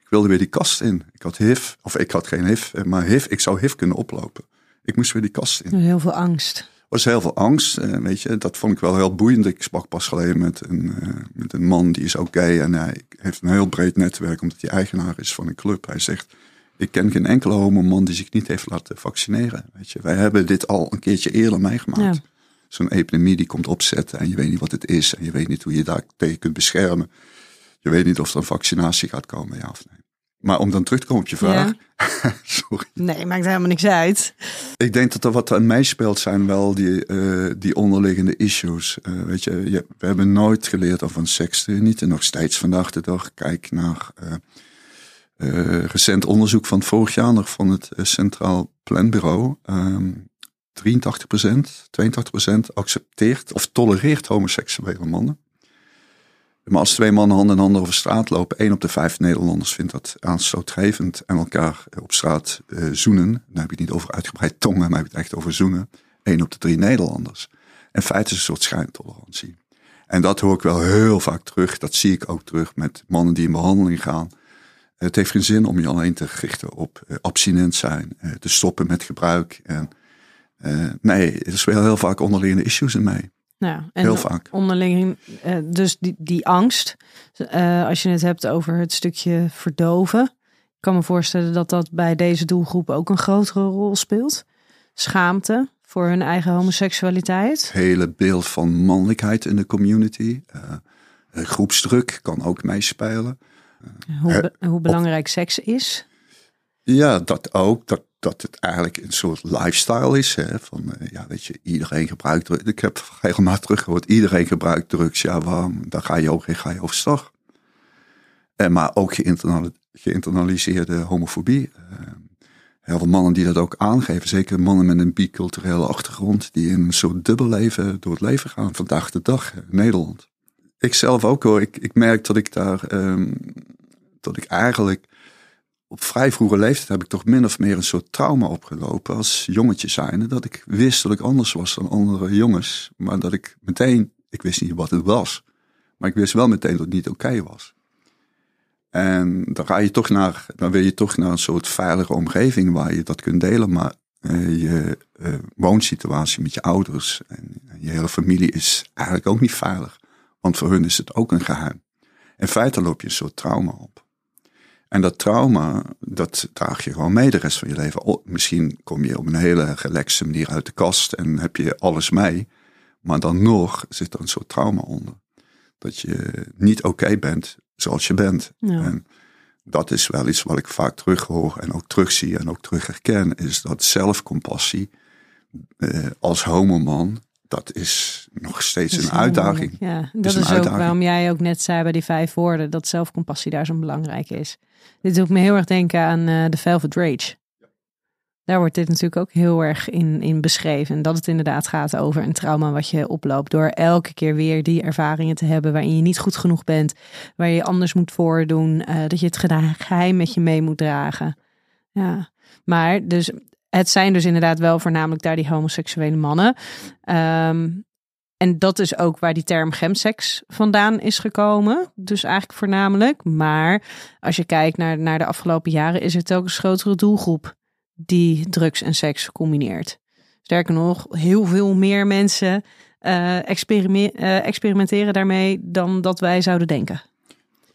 Ik wilde weer die kast in. Ik had HIV, of ik had geen HIV, maar HIV, ik zou HIV kunnen oplopen. Ik moest weer die kast in. Heel veel angst. Was heel veel angst, weet je. Dat vond ik wel heel boeiend. Ik sprak pas geleden met een, met een man die is ook gay en hij heeft een heel breed netwerk omdat hij eigenaar is van een club. Hij zegt, ik ken geen enkele homo man die zich niet heeft laten vaccineren. Weet je, wij hebben dit al een keertje eerder meegemaakt. Ja zo'n epidemie die komt opzetten en je weet niet wat het is en je weet niet hoe je daar tegen kunt beschermen. Je weet niet of er een vaccinatie gaat komen, ja of nee. Maar om dan terug te komen op je vraag. Ja. Sorry. Nee, maakt helemaal niks uit. Ik denk dat er wat aan meespeelt zijn wel die, uh, die onderliggende issues. Uh, weet je, je, we hebben nooit geleerd over seks, niet en nog steeds vandaag de dag. Kijk naar uh, recent onderzoek van vorig jaar nog van het Centraal Planbureau. Um, 83%, 82% accepteert of tolereert homoseksuele mannen. Maar als twee mannen hand in hand over straat lopen, één op de vijf Nederlanders vindt dat aanstootgevend en elkaar op straat uh, zoenen. Dan heb je het niet over uitgebreid tongen, maar heb je het echt over zoenen. Eén op de drie Nederlanders. En feit is een soort schijntolerantie. En dat hoor ik wel heel vaak terug. Dat zie ik ook terug met mannen die in behandeling gaan. Het heeft geen zin om je alleen te richten op uh, abstinent zijn, te stoppen met gebruik en nee, er wel heel vaak onderliggende issues in mee. Ja, en heel vaak. Onderling, uh, dus die, die angst, uh, als je het hebt over het stukje verdoven. Ik kan me voorstellen dat dat bij deze doelgroep ook een grotere rol speelt. Schaamte voor hun eigen homoseksualiteit. Het hele beeld van mannelijkheid in de community. groepsdruk kan ook meespelen. Hoe, be hoe belangrijk seks is. Ja, dat ook. Dat, dat het eigenlijk een soort lifestyle is. Hè? Van, uh, ja, weet je, iedereen gebruikt drugs. Ik heb regelmatig teruggehoord, iedereen gebruikt drugs. Ja, waarom? Dan ga je ook ga je overstag. En, maar ook geïnternaliseerde homofobie. Uh, heel veel mannen die dat ook aangeven. Zeker mannen met een biculturele achtergrond. Die in een soort dubbel leven door het leven gaan. Vandaag de dag in Nederland. Ik zelf ook hoor. Ik, ik merk dat ik daar... Um, dat ik eigenlijk op vrij vroege leeftijd heb ik toch min of meer een soort trauma opgelopen als jongetje zijnde. Dat ik wist dat ik anders was dan andere jongens. Maar dat ik meteen, ik wist niet wat het was. Maar ik wist wel meteen dat het niet oké was. En dan ga je toch naar, dan wil je toch naar een soort veilige omgeving waar je dat kunt delen. Maar uh, je uh, woonsituatie met je ouders en, en je hele familie is eigenlijk ook niet veilig. Want voor hun is het ook een geheim. In feite loop je een soort trauma op. En dat trauma, dat draag je gewoon mee de rest van je leven. Misschien kom je op een hele relaxe manier uit de kast en heb je alles mee. Maar dan nog zit er een soort trauma onder. Dat je niet oké bent zoals je bent. Ja. En dat is wel iets wat ik vaak terughoor en ook terugzie en ook terug herken. Is dat zelfcompassie eh, als homoman dat is nog steeds een uitdaging. Ja, dat is, ook waarom jij ook net zei bij die vijf woorden dat zelfcompassie daar zo belangrijk is. Dit doet me heel erg denken aan uh, de Velvet Rage. Daar wordt dit natuurlijk ook heel erg in, in beschreven. Dat het inderdaad gaat over een trauma wat je oploopt. Door elke keer weer die ervaringen te hebben waarin je niet goed genoeg bent. Waar je anders moet voordoen. Uh, dat je het geheim met je mee moet dragen. Ja, maar dus het zijn dus inderdaad wel voornamelijk daar die homoseksuele mannen. Um, en dat is ook waar die term gemsex vandaan is gekomen. Dus eigenlijk voornamelijk. Maar als je kijkt naar, naar de afgelopen jaren, is het ook een grotere doelgroep die drugs en seks combineert. Sterker nog, heel veel meer mensen uh, experimenteren daarmee dan dat wij zouden denken.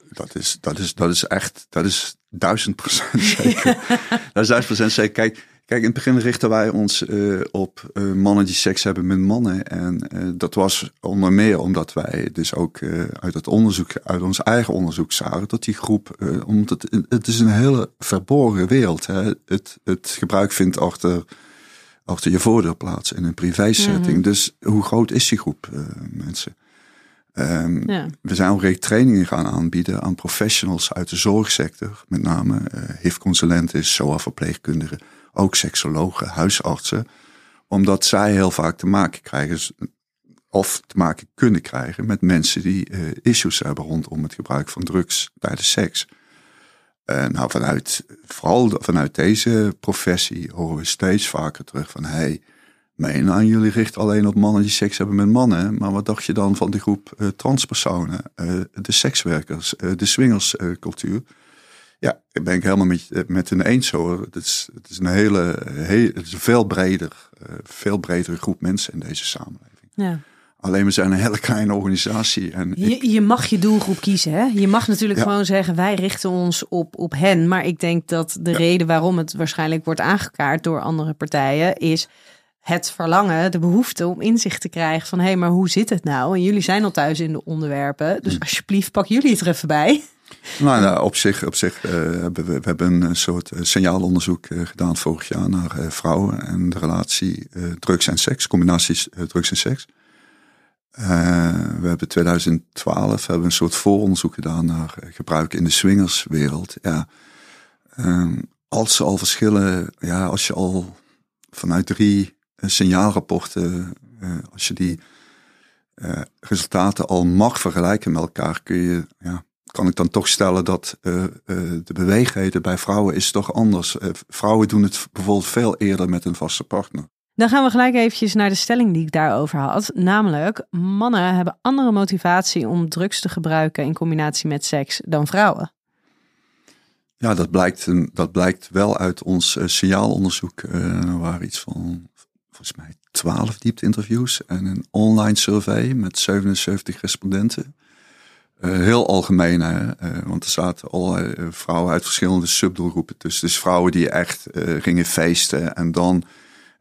Dat is, dat is, dat is echt, dat is duizend procent zeker. dat is duizend procent zeker. Kijk, Kijk, in het begin richten wij ons uh, op uh, mannen die seks hebben met mannen. En uh, dat was onder meer omdat wij dus ook uit het onderzoek, uit ons eigen onderzoek zagen dat die groep, omdat het, het is een hele verborgen wereld. Hè? Het, het gebruik vindt achter, achter je voordeur plaats in een privé setting. Mm -hmm. Dus hoe groot is die groep mensen? Um, ja. We zijn ook trainingen gaan aanbieden aan professionals uit de zorgsector, met name HIV-consulenten, SOA-verpleegkundigen, ook seksologen, huisartsen, omdat zij heel vaak te maken krijgen, of te maken kunnen krijgen met mensen die uh, issues hebben rondom het gebruik van drugs tijdens seks. Uh, nou, vanuit, vooral vanuit deze professie horen we steeds vaker terug van, hey, nou, jullie richten alleen op mannen die seks hebben met mannen. Maar wat dacht je dan van die groep uh, transpersonen, de sekswerkers, de swingerscultuur? Ja, ik ben ik helemaal met, met hen eens hoor. Het is, het is een hele, heel, het is een veel breder, veel bredere groep mensen in deze samenleving. Ja. Alleen we zijn een hele kleine organisatie. En je, je mag je doelgroep kiezen. Hè? Je mag natuurlijk ja. gewoon zeggen, wij richten ons op, op hen. Maar ik denk dat de ja. reden waarom het waarschijnlijk wordt aangekaart door andere partijen is het verlangen, de behoefte om inzicht te krijgen van hé, hey, maar hoe zit het nou? En jullie zijn al thuis in de onderwerpen, dus alsjeblieft pak jullie het er even bij. Nou, nou op zich, op zich uh, hebben we, we, hebben een soort signaalonderzoek uh, gedaan vorig jaar naar vrouwen en de relatie drugs en seks, combinaties drugs en seks. we hebben 2012 hebben een soort vooronderzoek gedaan naar gebruik in de swingerswereld. Ja, ehm, als ze al verschillen, ja, als je al vanuit drie signaalrapporten, als je die resultaten al mag vergelijken met elkaar, kun je, ja, kan ik dan toch stellen dat uh, de beweegheden bij vrouwen is toch anders. vrouwen doen het bijvoorbeeld veel eerder met een vaste partner. Dan gaan we gelijk eventjes naar de stelling die ik daarover had. Namelijk, mannen hebben andere motivatie om drugs te gebruiken in combinatie met seks dan vrouwen. Ja, dat blijkt, dat blijkt wel uit ons signaalonderzoek. Uh, waar iets van volgens mij 12 diepte-interviews en een online survey met 77 respondenten. Uh, heel algemeen, hè? Uh, want er zaten allerlei uh, vrouwen uit verschillende subdoelgroepen tussen. Dus vrouwen die echt gingen feesten en dan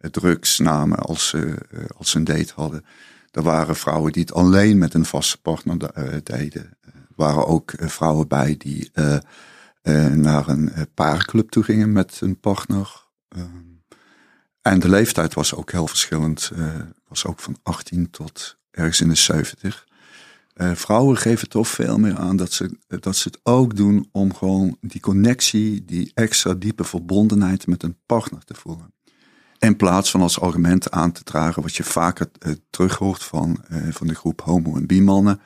drugs namen als, ze als ze een date hadden. Er waren vrouwen die het alleen met een vaste partner deden. Er waren ook vrouwen bij die naar een paarclub toe gingen met een partner. Ehm, en de leeftijd was ook heel verschillend. Was ook van 18 tot ergens in de 70. Uh, vrouwen geven toch veel meer aan dat ze, dat ze het ook doen om gewoon die connectie, die extra diepe verbondenheid met een partner te voelen. In plaats van als argument aan te dragen wat je vaker uh, terug hoort van, uh, van de groep homo- en bi-mannen.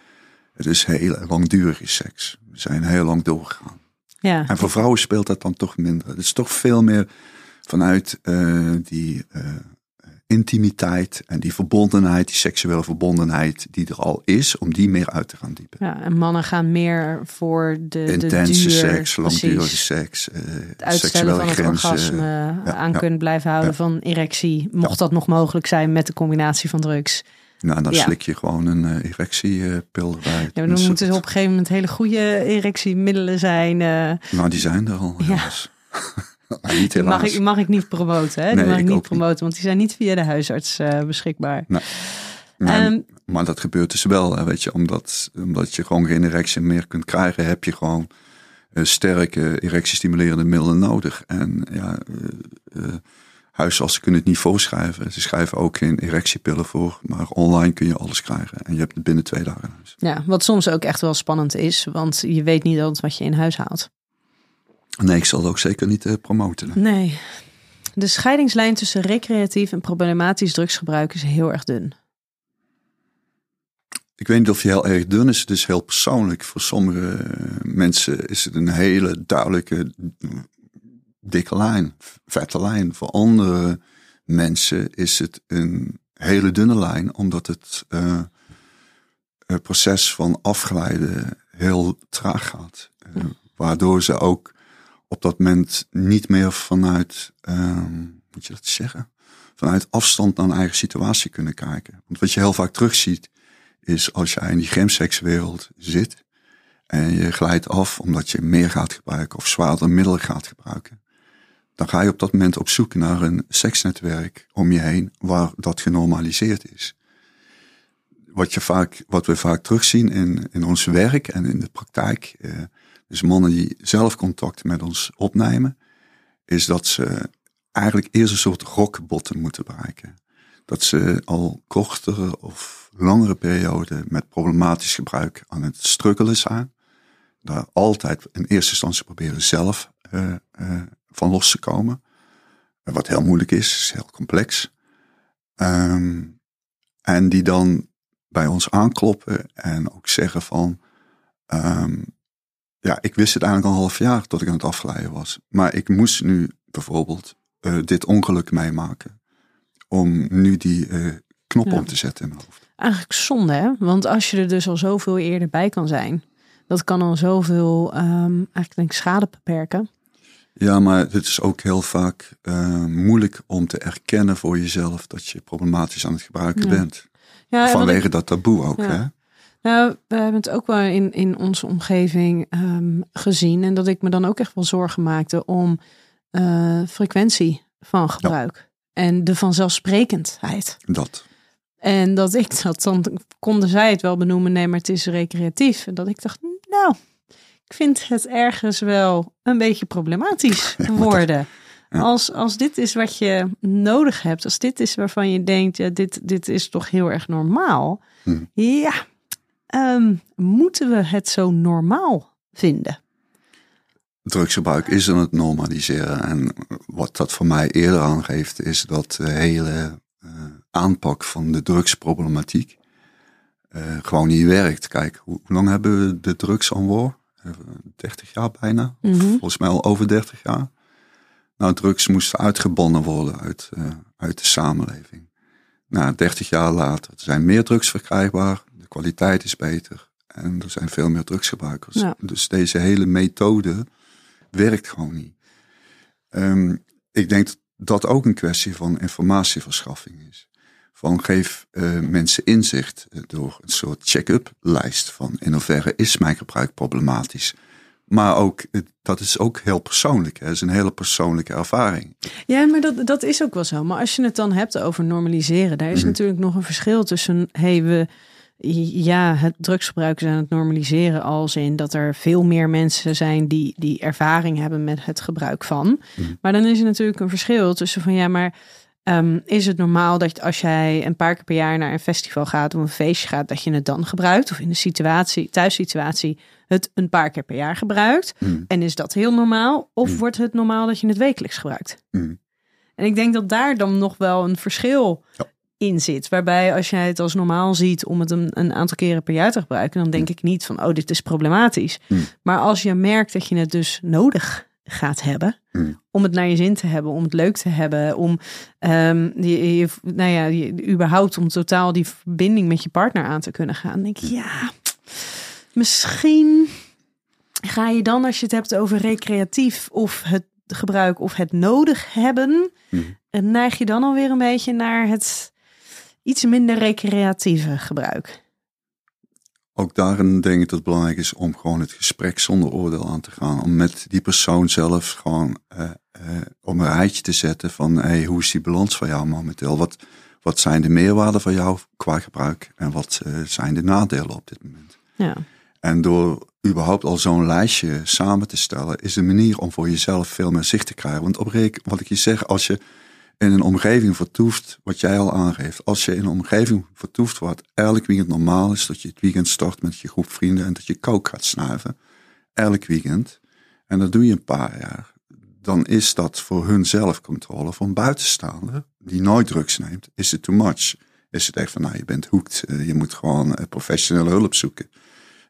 Het is heel langdurige seks. We zijn heel lang doorgegaan. Ja. En voor vrouwen speelt dat dan toch minder. Het is toch veel meer vanuit die intimiteit en die verbondenheid, die seksuele verbondenheid die er al is, om die meer uit te gaan diepen. Ja, en mannen gaan meer voor de intense de duur, seks, langdurige seks, uh, het uitstellen van het grenzen, orgasme, ja, aan ja, kunnen blijven houden ja. van erectie, mocht dat nog mogelijk zijn met de combinatie van drugs. Nou, dan slik je gewoon een uh, erectiepil erbij. Ja, dan moeten op een gegeven moment hele goede erectiemiddelen zijn. eh, Nou, die zijn er al. Ja. Helaas. Nou, niet die helaas. mag ik, mag ik niet promoten, hè? Die Nee, mag ik niet promoten, want die zijn niet via de huisarts eh, beschikbaar. Nee, Ehm, maar dat gebeurt dus wel, weet je, omdat, omdat je gewoon geen erectie meer kunt krijgen, heb je gewoon eh, sterke erectiestimulerende middelen nodig. En ja, eh, huisartsen kunnen het niet voorschrijven. Ze schrijven ook geen erectiepillen voor, maar online kun je alles krijgen. En je hebt het binnen twee dagen in huis. Ja, wat soms ook echt wel spannend is, want je weet niet altijd wat je in huis haalt. Nee, ik zal het ook zeker niet eh, promoten. Nee. De scheidingslijn tussen recreatief en problematisch drugsgebruik is heel erg dun. Ik weet niet of je heel erg dun is. Het is heel persoonlijk. Voor sommige eh, mensen is het een hele duidelijke, dikke lijn, vette lijn. Voor andere mensen is het een hele dunne lijn, omdat het eh, het proces van afgeleiden heel traag gaat. Waardoor ze ook op dat moment niet meer vanuit, ehm, moet je dat zeggen, vanuit afstand naar een eigen situatie kunnen kijken. Want wat je heel vaak terugziet, is als jij in die gemsekswereld zit en je glijdt af omdat je meer gaat gebruiken of zwaarder middelen gaat gebruiken, dan ga je op dat moment op zoek naar een seksnetwerk om je heen waar dat genormaliseerd is. Wat, je vaak, wat we vaak terugzien in, in ons werk en in de praktijk, eh, dus mannen die zelf contact met ons opnemen, is dat ze eigenlijk eerst een soort rockbottom moeten bereiken. Dat ze al kortere of langere periode met problematisch gebruik aan het struggelen zijn. Daar altijd in eerste instantie proberen zelf uh, uh, van los te komen. Wat heel moeilijk is, is heel complex. Um, en die dan bij ons aankloppen en ook zeggen van, um, ja, ik wist het eigenlijk al een half jaar tot ik aan het afgeleiden was. Maar ik moest nu bijvoorbeeld uh, dit ongeluk meemaken. Om nu die uh, knop ja. om te zetten in mijn hoofd. Eigenlijk zonde, hè? Want als je er dus al zoveel eerder bij kan zijn, dat kan al zoveel, um, eigenlijk denk ik, schade beperken. Ja, maar het is ook heel vaak uh, moeilijk om te erkennen voor jezelf dat je problematisch aan het gebruiken ja. bent. Ja, Vanwege ik, dat taboe ook. Ja. Hè? Nou, we hebben het ook wel in, in onze omgeving um, gezien. En dat ik me dan ook echt wel zorgen maakte om uh, frequentie van gebruik. En de vanzelfsprekendheid. Dat. En dat ik dat dan konden zij het wel benoemen, nee, maar het is recreatief. En dat ik dacht, nou, ik vind het ergens wel een beetje problematisch worden. Ja. Als, als dit is wat je nodig hebt, als dit is waarvan je denkt, ja, dit, dit is toch heel erg normaal. Hm. Ja, um, moeten we het zo normaal vinden? Drugsgebruik is aan het normaliseren. En wat dat voor mij eerder aangeeft, is dat de hele uh, aanpak van de drugsproblematiek uh, gewoon niet werkt. Kijk, hoe, hoe lang hebben we de drugs aan war? 30 jaar bijna. Mm -hmm. Volgens mij al over 30 jaar. Nou, drugs moesten uitgebannen worden uit, uh, uit de samenleving. Nou, 30 jaar later er zijn meer drugs verkrijgbaar. Kwaliteit is beter. En er zijn veel meer drugsgebruikers. Ja. Dus deze hele methode werkt gewoon niet. Um, ik denk dat dat ook een kwestie van informatieverschaffing is. Van geef uh, mensen inzicht door een soort check-up lijst van in hoeverre is mijn gebruik problematisch. Maar ook, dat is ook heel persoonlijk. Het is een hele persoonlijke ervaring. Ja, maar dat, dat is ook wel zo. Maar als je het dan hebt over normaliseren, daar is mm. natuurlijk nog een verschil tussen, hey, we, ja, het drugsgebruik is aan het normaliseren als in dat er veel meer mensen zijn die, die ervaring hebben met het gebruik van. Mm. Maar dan is er natuurlijk een verschil tussen van ja, maar um, is het normaal dat als jij een paar keer per jaar naar een festival gaat of een feestje gaat, dat je het dan gebruikt? Of in de situatie, thuissituatie, het een paar keer per jaar gebruikt? Mm. En is dat heel normaal? Of mm. wordt het normaal dat je het wekelijks gebruikt? En ik denk dat daar dan nog wel een verschil ja. In zit. Waarbij als jij het als normaal ziet om het een, een aantal keren per jaar te gebruiken, dan denk ik niet van, oh, dit is problematisch. Maar als je merkt dat je het dus nodig gaat hebben. Mm. Om het naar je zin te hebben, om het leuk te hebben, om um, je, je, nou ja, je, überhaupt om totaal die verbinding met je partner aan te kunnen gaan. Dan denk ik, ja, misschien ga je dan als je het hebt over recreatief of het gebruik of het nodig hebben, mm. neig je dan alweer een beetje naar het iets minder recreatieve gebruik. Ook daarin denk ik dat het belangrijk is om gewoon het gesprek zonder oordeel aan te gaan. Om met die persoon zelf gewoon uh, uh, op een rijtje te zetten van hey, hoe is die balans van jou momenteel? Wat, wat zijn de meerwaarden van jou qua gebruik en wat uh, zijn de nadelen op dit moment? Ja. En door überhaupt al zo'n lijstje samen te stellen, is de manier om voor jezelf veel meer zicht te krijgen. Want oprecht, wat ik je zeg, als je in een omgeving vertoeft, wat jij al aangeeft. Als je in een omgeving vertoeft wat elk weekend normaal is, dat je het weekend start met je groep vrienden en dat je kook gaat snuiven. Elk weekend. En dat doe je een paar jaar. Dan is dat voor hun zelfcontrole, een buitenstaander, die nooit drugs neemt, is het too much. Is het echt van, nou, je bent hoekt, je moet gewoon professionele hulp zoeken.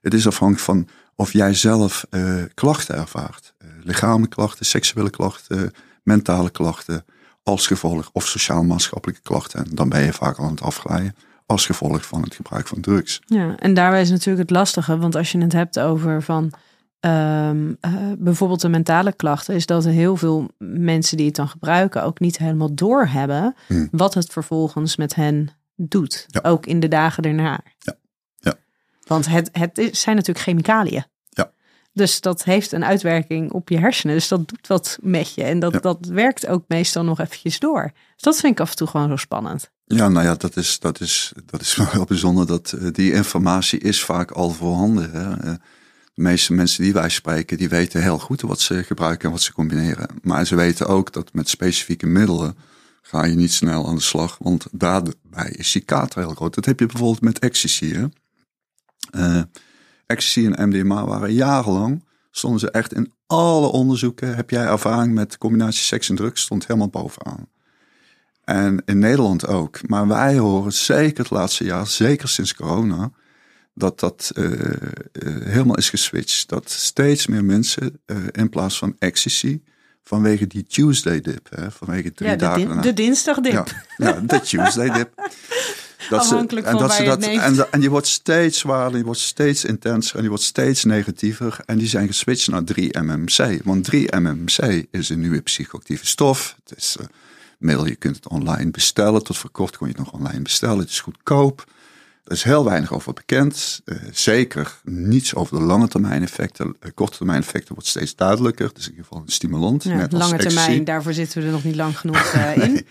Het is afhankelijk van of jij zelf uh, klachten ervaart. Uh, lichamelijke klachten, seksuele klachten, mentale klachten als gevolg of sociaal-maatschappelijke klachten. En dan ben je vaak al aan het afglijden als gevolg van het gebruik van drugs. Ja, en daarbij is natuurlijk het lastige, want als je het hebt over van um, uh, bijvoorbeeld de mentale klachten, is dat er heel veel mensen die het dan gebruiken ook niet helemaal doorhebben hmm. wat het vervolgens met hen doet. Ja. Ook in de dagen daarna. Ja. Ja. Want het, het zijn natuurlijk chemicaliën. Dus dat heeft een uitwerking op je hersenen. Dus dat doet wat met je. En dat, Ja. dat werkt ook meestal nog eventjes door. Dus dat vind ik af en toe gewoon zo spannend. Ja, nou ja, dat is, dat is, dat is wel heel bijzonder. Dat, eh, die informatie is vaak al voorhanden. Hè. Eh, De meeste mensen die wij spreken, die weten heel goed wat ze gebruiken en wat ze combineren. Maar ze weten ook dat met specifieke middelen ga je niet snel aan de slag. Want daarbij is die kater heel groot. Dat heb je bijvoorbeeld met ecstasy. Hè. Ecstasy en MDMA waren jarenlang, stonden ze echt in alle onderzoeken. Heb jij ervaring met combinatie seks en drugs? Stond helemaal bovenaan. En in Nederland ook. Maar wij horen zeker het laatste jaar, zeker sinds corona, dat dat eh, eh, helemaal is geswitcht. Dat steeds meer mensen eh, in plaats van ecstasy, vanwege die Tuesday dip, hè, vanwege drie Ja, de, dagen de dinsdagdip. Ja, ja, de Tuesday dip. Dat Afhankelijk en van dat waar ze dat, en, en die wordt steeds zwaarder, die wordt steeds intenser en die wordt steeds negatiever. En die zijn geswitcht naar 3-MMC. Want 3-MMC is een nieuwe psychoactieve stof. Het is een middel, je kunt het online bestellen. Tot voor kort kon je het nog online bestellen. Het is goedkoop. Er is heel weinig over bekend. Eh, zeker niets over de lange termijn effecten. Eh, korte termijn effecten wordt steeds duidelijker. Is in ieder geval een stimulant. Ja, net lange termijn, daarvoor zitten we er nog niet lang genoeg eh, in. Nee,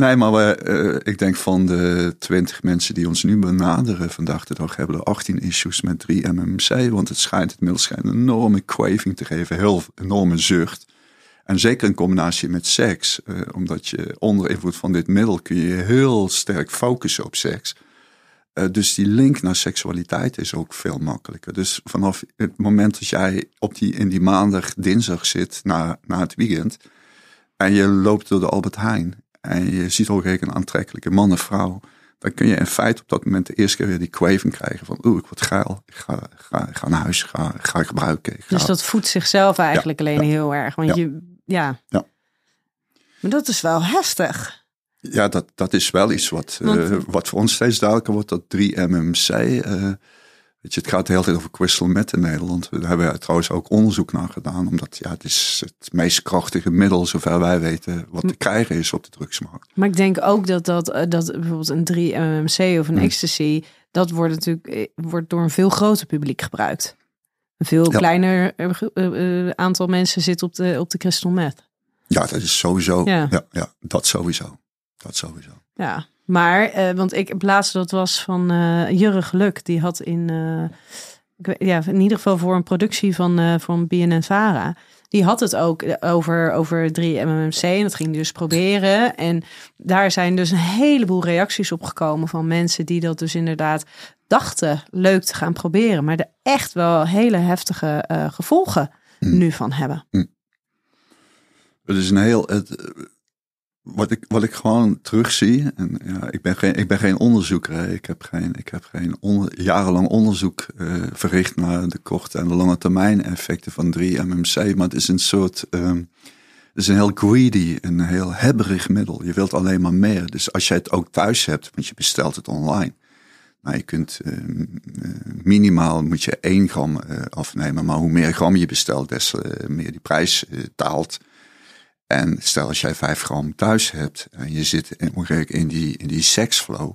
maar we, eh, ik denk van de 20 mensen die ons nu benaderen vandaag de dag hebben er 18 issues met 3-MMC. Want het schijnt, het middel schijnt een enorme craving te geven, heel enorme zucht. En zeker in combinatie met seks, eh, omdat je onder invloed van dit middel kun je heel sterk focussen op seks. Eh, dus die link naar seksualiteit is ook veel makkelijker. Dus vanaf het moment dat jij op die, in die maandag, dinsdag zit na, na het weekend. En je loopt door de Albert Heijn. En je ziet ook een aantrekkelijke man of vrouw. Dan kun je in feite op dat moment de eerste keer weer die craving krijgen van oeh, ik word geil. Ik ga, ga, ga naar huis, ga, ga gebruiken. Ik ga, Dus dat voedt zichzelf eigenlijk alleen heel erg. Want Ja. je, ja. Ja. Maar dat is wel heftig. Ja, dat, dat is wel iets wat, eh, wat voor ons steeds duidelijker wordt. Dat 3-MMC, eh, weet je, het gaat de hele tijd over crystal meth in Nederland. Daar hebben we trouwens ook onderzoek naar gedaan. Omdat ja, het is het meest krachtige middel, zover wij weten, wat te krijgen is op de drugsmarkt. Maar ik denk ook dat, dat, eh, dat bijvoorbeeld een 3-MMC of een Hmm. ecstasy... dat wordt natuurlijk eh, wordt door een veel groter publiek gebruikt. Een veel Ja. kleiner eh, aantal mensen zit op de, op de crystal meth. Ja, dat is sowieso. Ja. Ja, ja, dat sowieso. Dat sowieso. Ja, maar, eh, want ik laatste dat was van eh Jurre Geluk. Die had in, eh, ik ja, in ieder geval voor een productie van, van BNN Vara. Die had het ook over, over 3-MMC en dat ging dus proberen. En daar zijn dus een heleboel reacties op gekomen van mensen die dat dus inderdaad dachten leuk te gaan proberen. Maar er echt wel hele heftige gevolgen nu van hebben. Het is een heel. Het, wat, ik, wat ik gewoon terugzie. En ja, ik ben geen, ik ben geen onderzoeker. Ik heb geen, ik heb geen jarenlang onderzoek eh, verricht naar de korte en de lange termijn effecten van 3-MMC. Maar het is een soort. ehm, het is een heel greedy, een heel hebberig middel. Je wilt alleen maar meer. Dus als jij het ook thuis hebt, want je bestelt het online. Nou, je kunt eh, minimaal moet je 1 gram eh, afnemen. Maar hoe meer gram je bestelt, des meer die prijs daalt. En stel als jij 5 gram thuis hebt en je zit in, ongeveer in die, in die seksflow.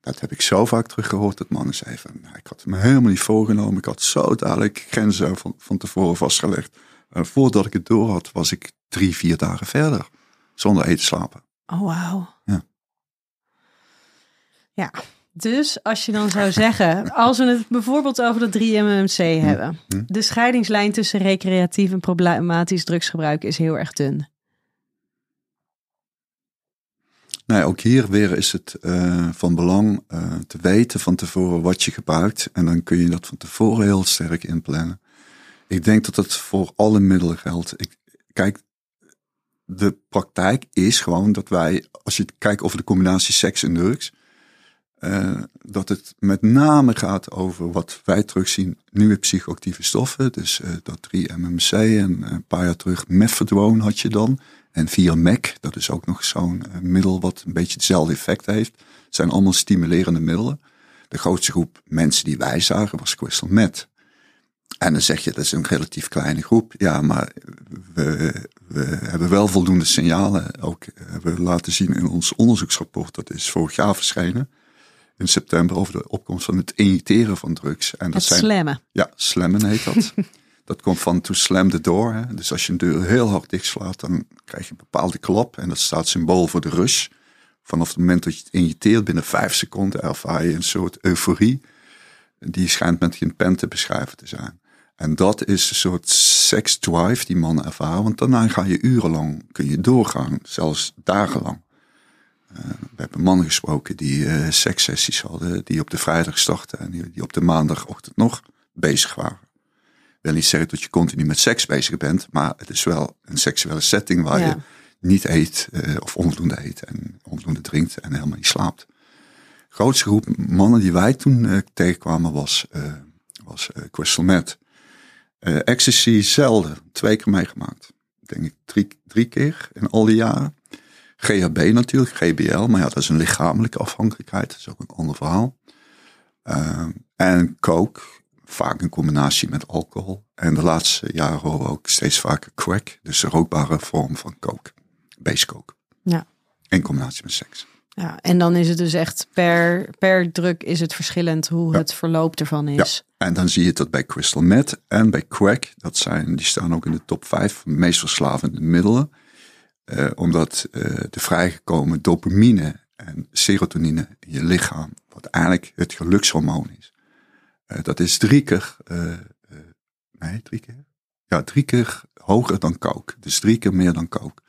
Dat heb ik zo vaak teruggehoord dat mannen zeiden van, nou, ik had het me helemaal niet voorgenomen. Ik had zo dadelijk grenzen van, van tevoren vastgelegd. En voordat ik het door had, was ik drie, vier dagen verder. Zonder eten slapen. Oh, wauw. Ja. Ja, dus als je dan zou zeggen, als we het bijvoorbeeld over de 3-MMC hebben. hm. De scheidingslijn tussen recreatief en problematisch drugsgebruik is heel erg dun. Ook hier weer is het eh, van belang eh, te weten van tevoren wat je gebruikt. En dan kun je dat van tevoren heel sterk inplannen. Ik denk dat het voor alle middelen geldt. Ik, kijk, de praktijk is gewoon dat wij, als je kijkt over de combinatie seks en drugs, eh, dat het met name gaat over wat wij terugzien, nieuwe psychoactieve stoffen. Dus dat 3-MMC en een paar jaar terug methadone had je dan. En 4-MEC, dat is ook nog zo'n eh, middel wat een beetje hetzelfde effect heeft. Het zijn allemaal stimulerende middelen. De grootste groep mensen die wij zagen was crystal meth. En dan zeg je, dat is een relatief kleine groep. Ja, maar we, we hebben wel voldoende signalen. Ook hebben we laten zien in ons onderzoeksrapport. Dat is vorig jaar verschenen. In september over de opkomst van het injecteren van drugs. En dat Het zijn, slammen. ja, slammen heet dat. Dat komt van to slam the door. Hè. Dus als je een deur heel hard dicht slaat, dan krijg je een bepaalde klap. En dat staat symbool voor de rush. Vanaf het moment dat je het injecteert, binnen vijf seconden ervaar je een soort euforie. Die schijnt met geen pen te beschrijven te zijn. En dat is een soort sex drive die mannen ervaren. Want daarna ga je urenlang, kun je doorgaan, zelfs dagenlang. Uh, we hebben mannen gesproken die uh, sekssessies hadden, die op de vrijdag starten en die, die, op de maandagochtend nog bezig waren. Wil niet zeggen dat je continu met seks bezig bent, maar het is wel een seksuele setting waar ja. je niet eet uh, of onvoldoende eet en onvoldoende drinkt en helemaal niet slaapt. De grootste groep mannen die wij toen tegenkwamen was, was Crystal Meth. ecstasy zelden, twee keer meegemaakt. Denk ik drie, drie keer in al die jaren. GHB natuurlijk, GBL, maar ja, dat is een lichamelijke afhankelijkheid. Dat is ook een ander verhaal. Uh, en coke, vaak in combinatie met alcohol. En de laatste jaren horen we ook steeds vaker crack, dus de rookbare vorm van coke, base coke. Ja. In combinatie met seks. Ja, en dan is het dus echt per, per druk is het verschillend hoe Ja. het verloop ervan is. En dan zie je dat bij crystal meth en bij crack, dat zijn, die staan ook in de top 5 van de meest verslavende middelen. Uh, omdat uh, de vrijgekomen dopamine en serotonine in je lichaam, wat eigenlijk het gelukshormoon is, dat is drie keer, nee, drie keer? Ja, drie keer hoger dan coke. Dus drie keer meer dan coke.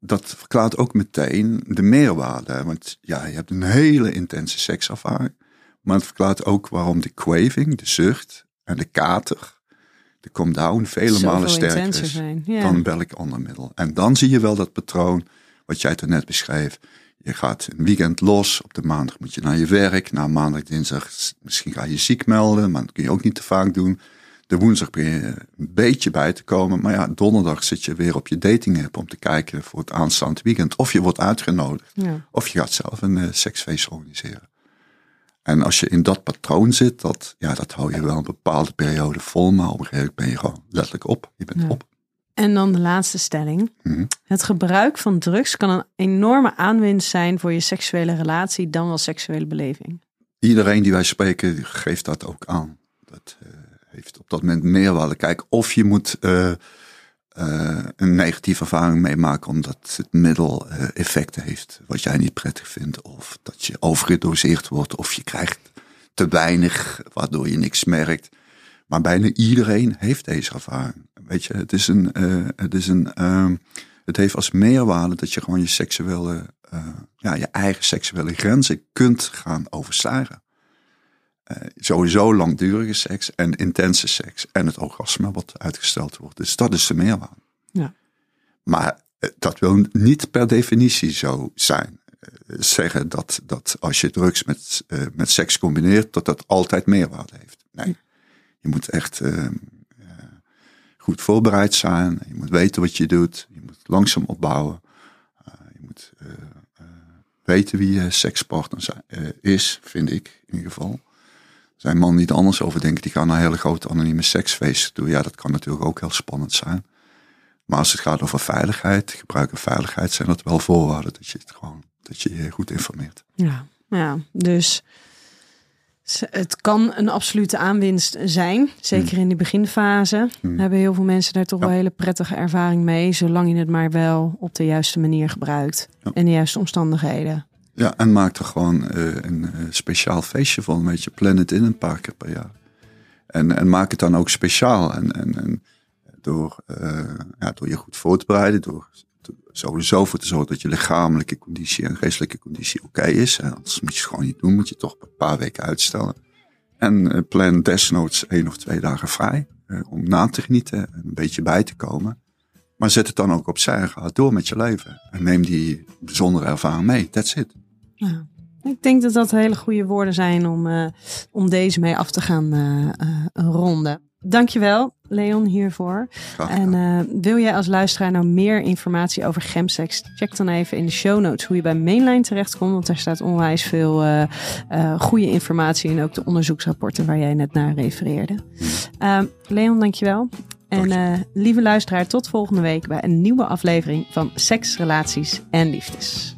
Dat verklaart ook meteen de meerwaarde. Want ja, je hebt een hele intense sekservaring. Maar het verklaart ook waarom de craving, de zucht en de kater de come down vele malen sterker is ja. dan welk ander middel. En dan zie je wel dat patroon wat jij toen net beschreef. Je gaat een weekend los, op de maandag moet je naar je werk, na maandag, dinsdag misschien ga je ziek melden, maar dat kun je ook niet te vaak doen. De woensdag begin je een beetje bij te komen, maar ja, donderdag zit je weer op je dating app om te kijken voor het aanstaande weekend. Of je wordt uitgenodigd, Ja. of je gaat zelf een uh, seksfeest organiseren. En als je in dat patroon zit, dat, ja, dat hou je wel een bepaalde periode vol. Maar op een gegeven moment ben je gewoon letterlijk op. Je bent Ja. op. En dan de laatste stelling. Mhm. Het gebruik van drugs kan een enorme aanwinst zijn voor je seksuele relatie, dan wel seksuele beleving. Iedereen die wij spreken geeft dat ook aan. Dat uh, heeft op dat moment meerwaarde. Kijk, of je moet uh, uh, een negatieve ervaring meemaken omdat het middel effecten heeft wat jij niet prettig vindt. Of dat je overgedoseerd wordt of je krijgt te weinig waardoor je niks merkt. Maar bijna iedereen heeft deze ervaring. Weet je, het is een, uh, het is een, uh, het heeft als meerwaarde dat je gewoon je seksuele, uh, ja, je eigen seksuele grenzen kunt gaan overstijgen. Uh, sowieso langdurige seks en intense seks en het orgasme wat uitgesteld wordt. Dus dat is de meerwaarde. Ja. Maar dat wil niet per definitie zo zijn. Zeggen dat, dat als je drugs met, met seks combineert, dat dat altijd meerwaarde heeft. Nee. Je moet echt uh, goed voorbereid zijn. Je moet weten wat je doet. Je moet langzaam opbouwen. Uh, je moet uh, weten wie je sekspartner is, vind ik in ieder geval. Zijn mannen die er anders over denken. Die gaan naar hele grote anonieme seksfeesten toe. Ja, dat kan natuurlijk ook heel spannend zijn. Maar als het gaat over veiligheid, gebruik en veiligheid, zijn dat wel voorwaarden dat je het gewoon dat je je goed informeert. Ja, ja dus het kan een absolute aanwinst zijn. Zeker Hmm. in die beginfase Hmm. hebben heel veel mensen daar toch Ja. wel hele prettige ervaring mee. Zolang je het maar wel op de juiste manier gebruikt. Ja. En de juiste omstandigheden. Ja, en maak er gewoon uh, een uh, speciaal feestje van. Weet je, plan het in een paar keer per jaar. En, en maak het dan ook speciaal. En, en, en door, uh, ja, door je goed voor te bereiden, door sowieso voor te zorgen dat je lichamelijke conditie en geestelijke conditie oké is. En anders moet je het gewoon niet doen, moet je toch een paar weken uitstellen. En uh, plan desnoods één of twee dagen vrij uh, om na te genieten en een beetje bij te komen. Maar zet het dan ook opzij en ga door met je leven. En neem die bijzondere ervaring mee. That's it. Ja. Ik denk dat dat hele goede woorden zijn om, uh, om deze mee af te gaan ronden. Dankjewel, Leon, hiervoor. En uh, wil jij als luisteraar nou meer informatie over gemsex? Check dan even in de show notes hoe je bij Mainline terechtkomt. Want daar staat onwijs veel uh, uh, goede informatie in. Ook de onderzoeksrapporten waar jij net naar refereerde. Leon, dankjewel. En lieve luisteraar, tot volgende week bij een nieuwe aflevering van Seks, Relaties en Liefdes.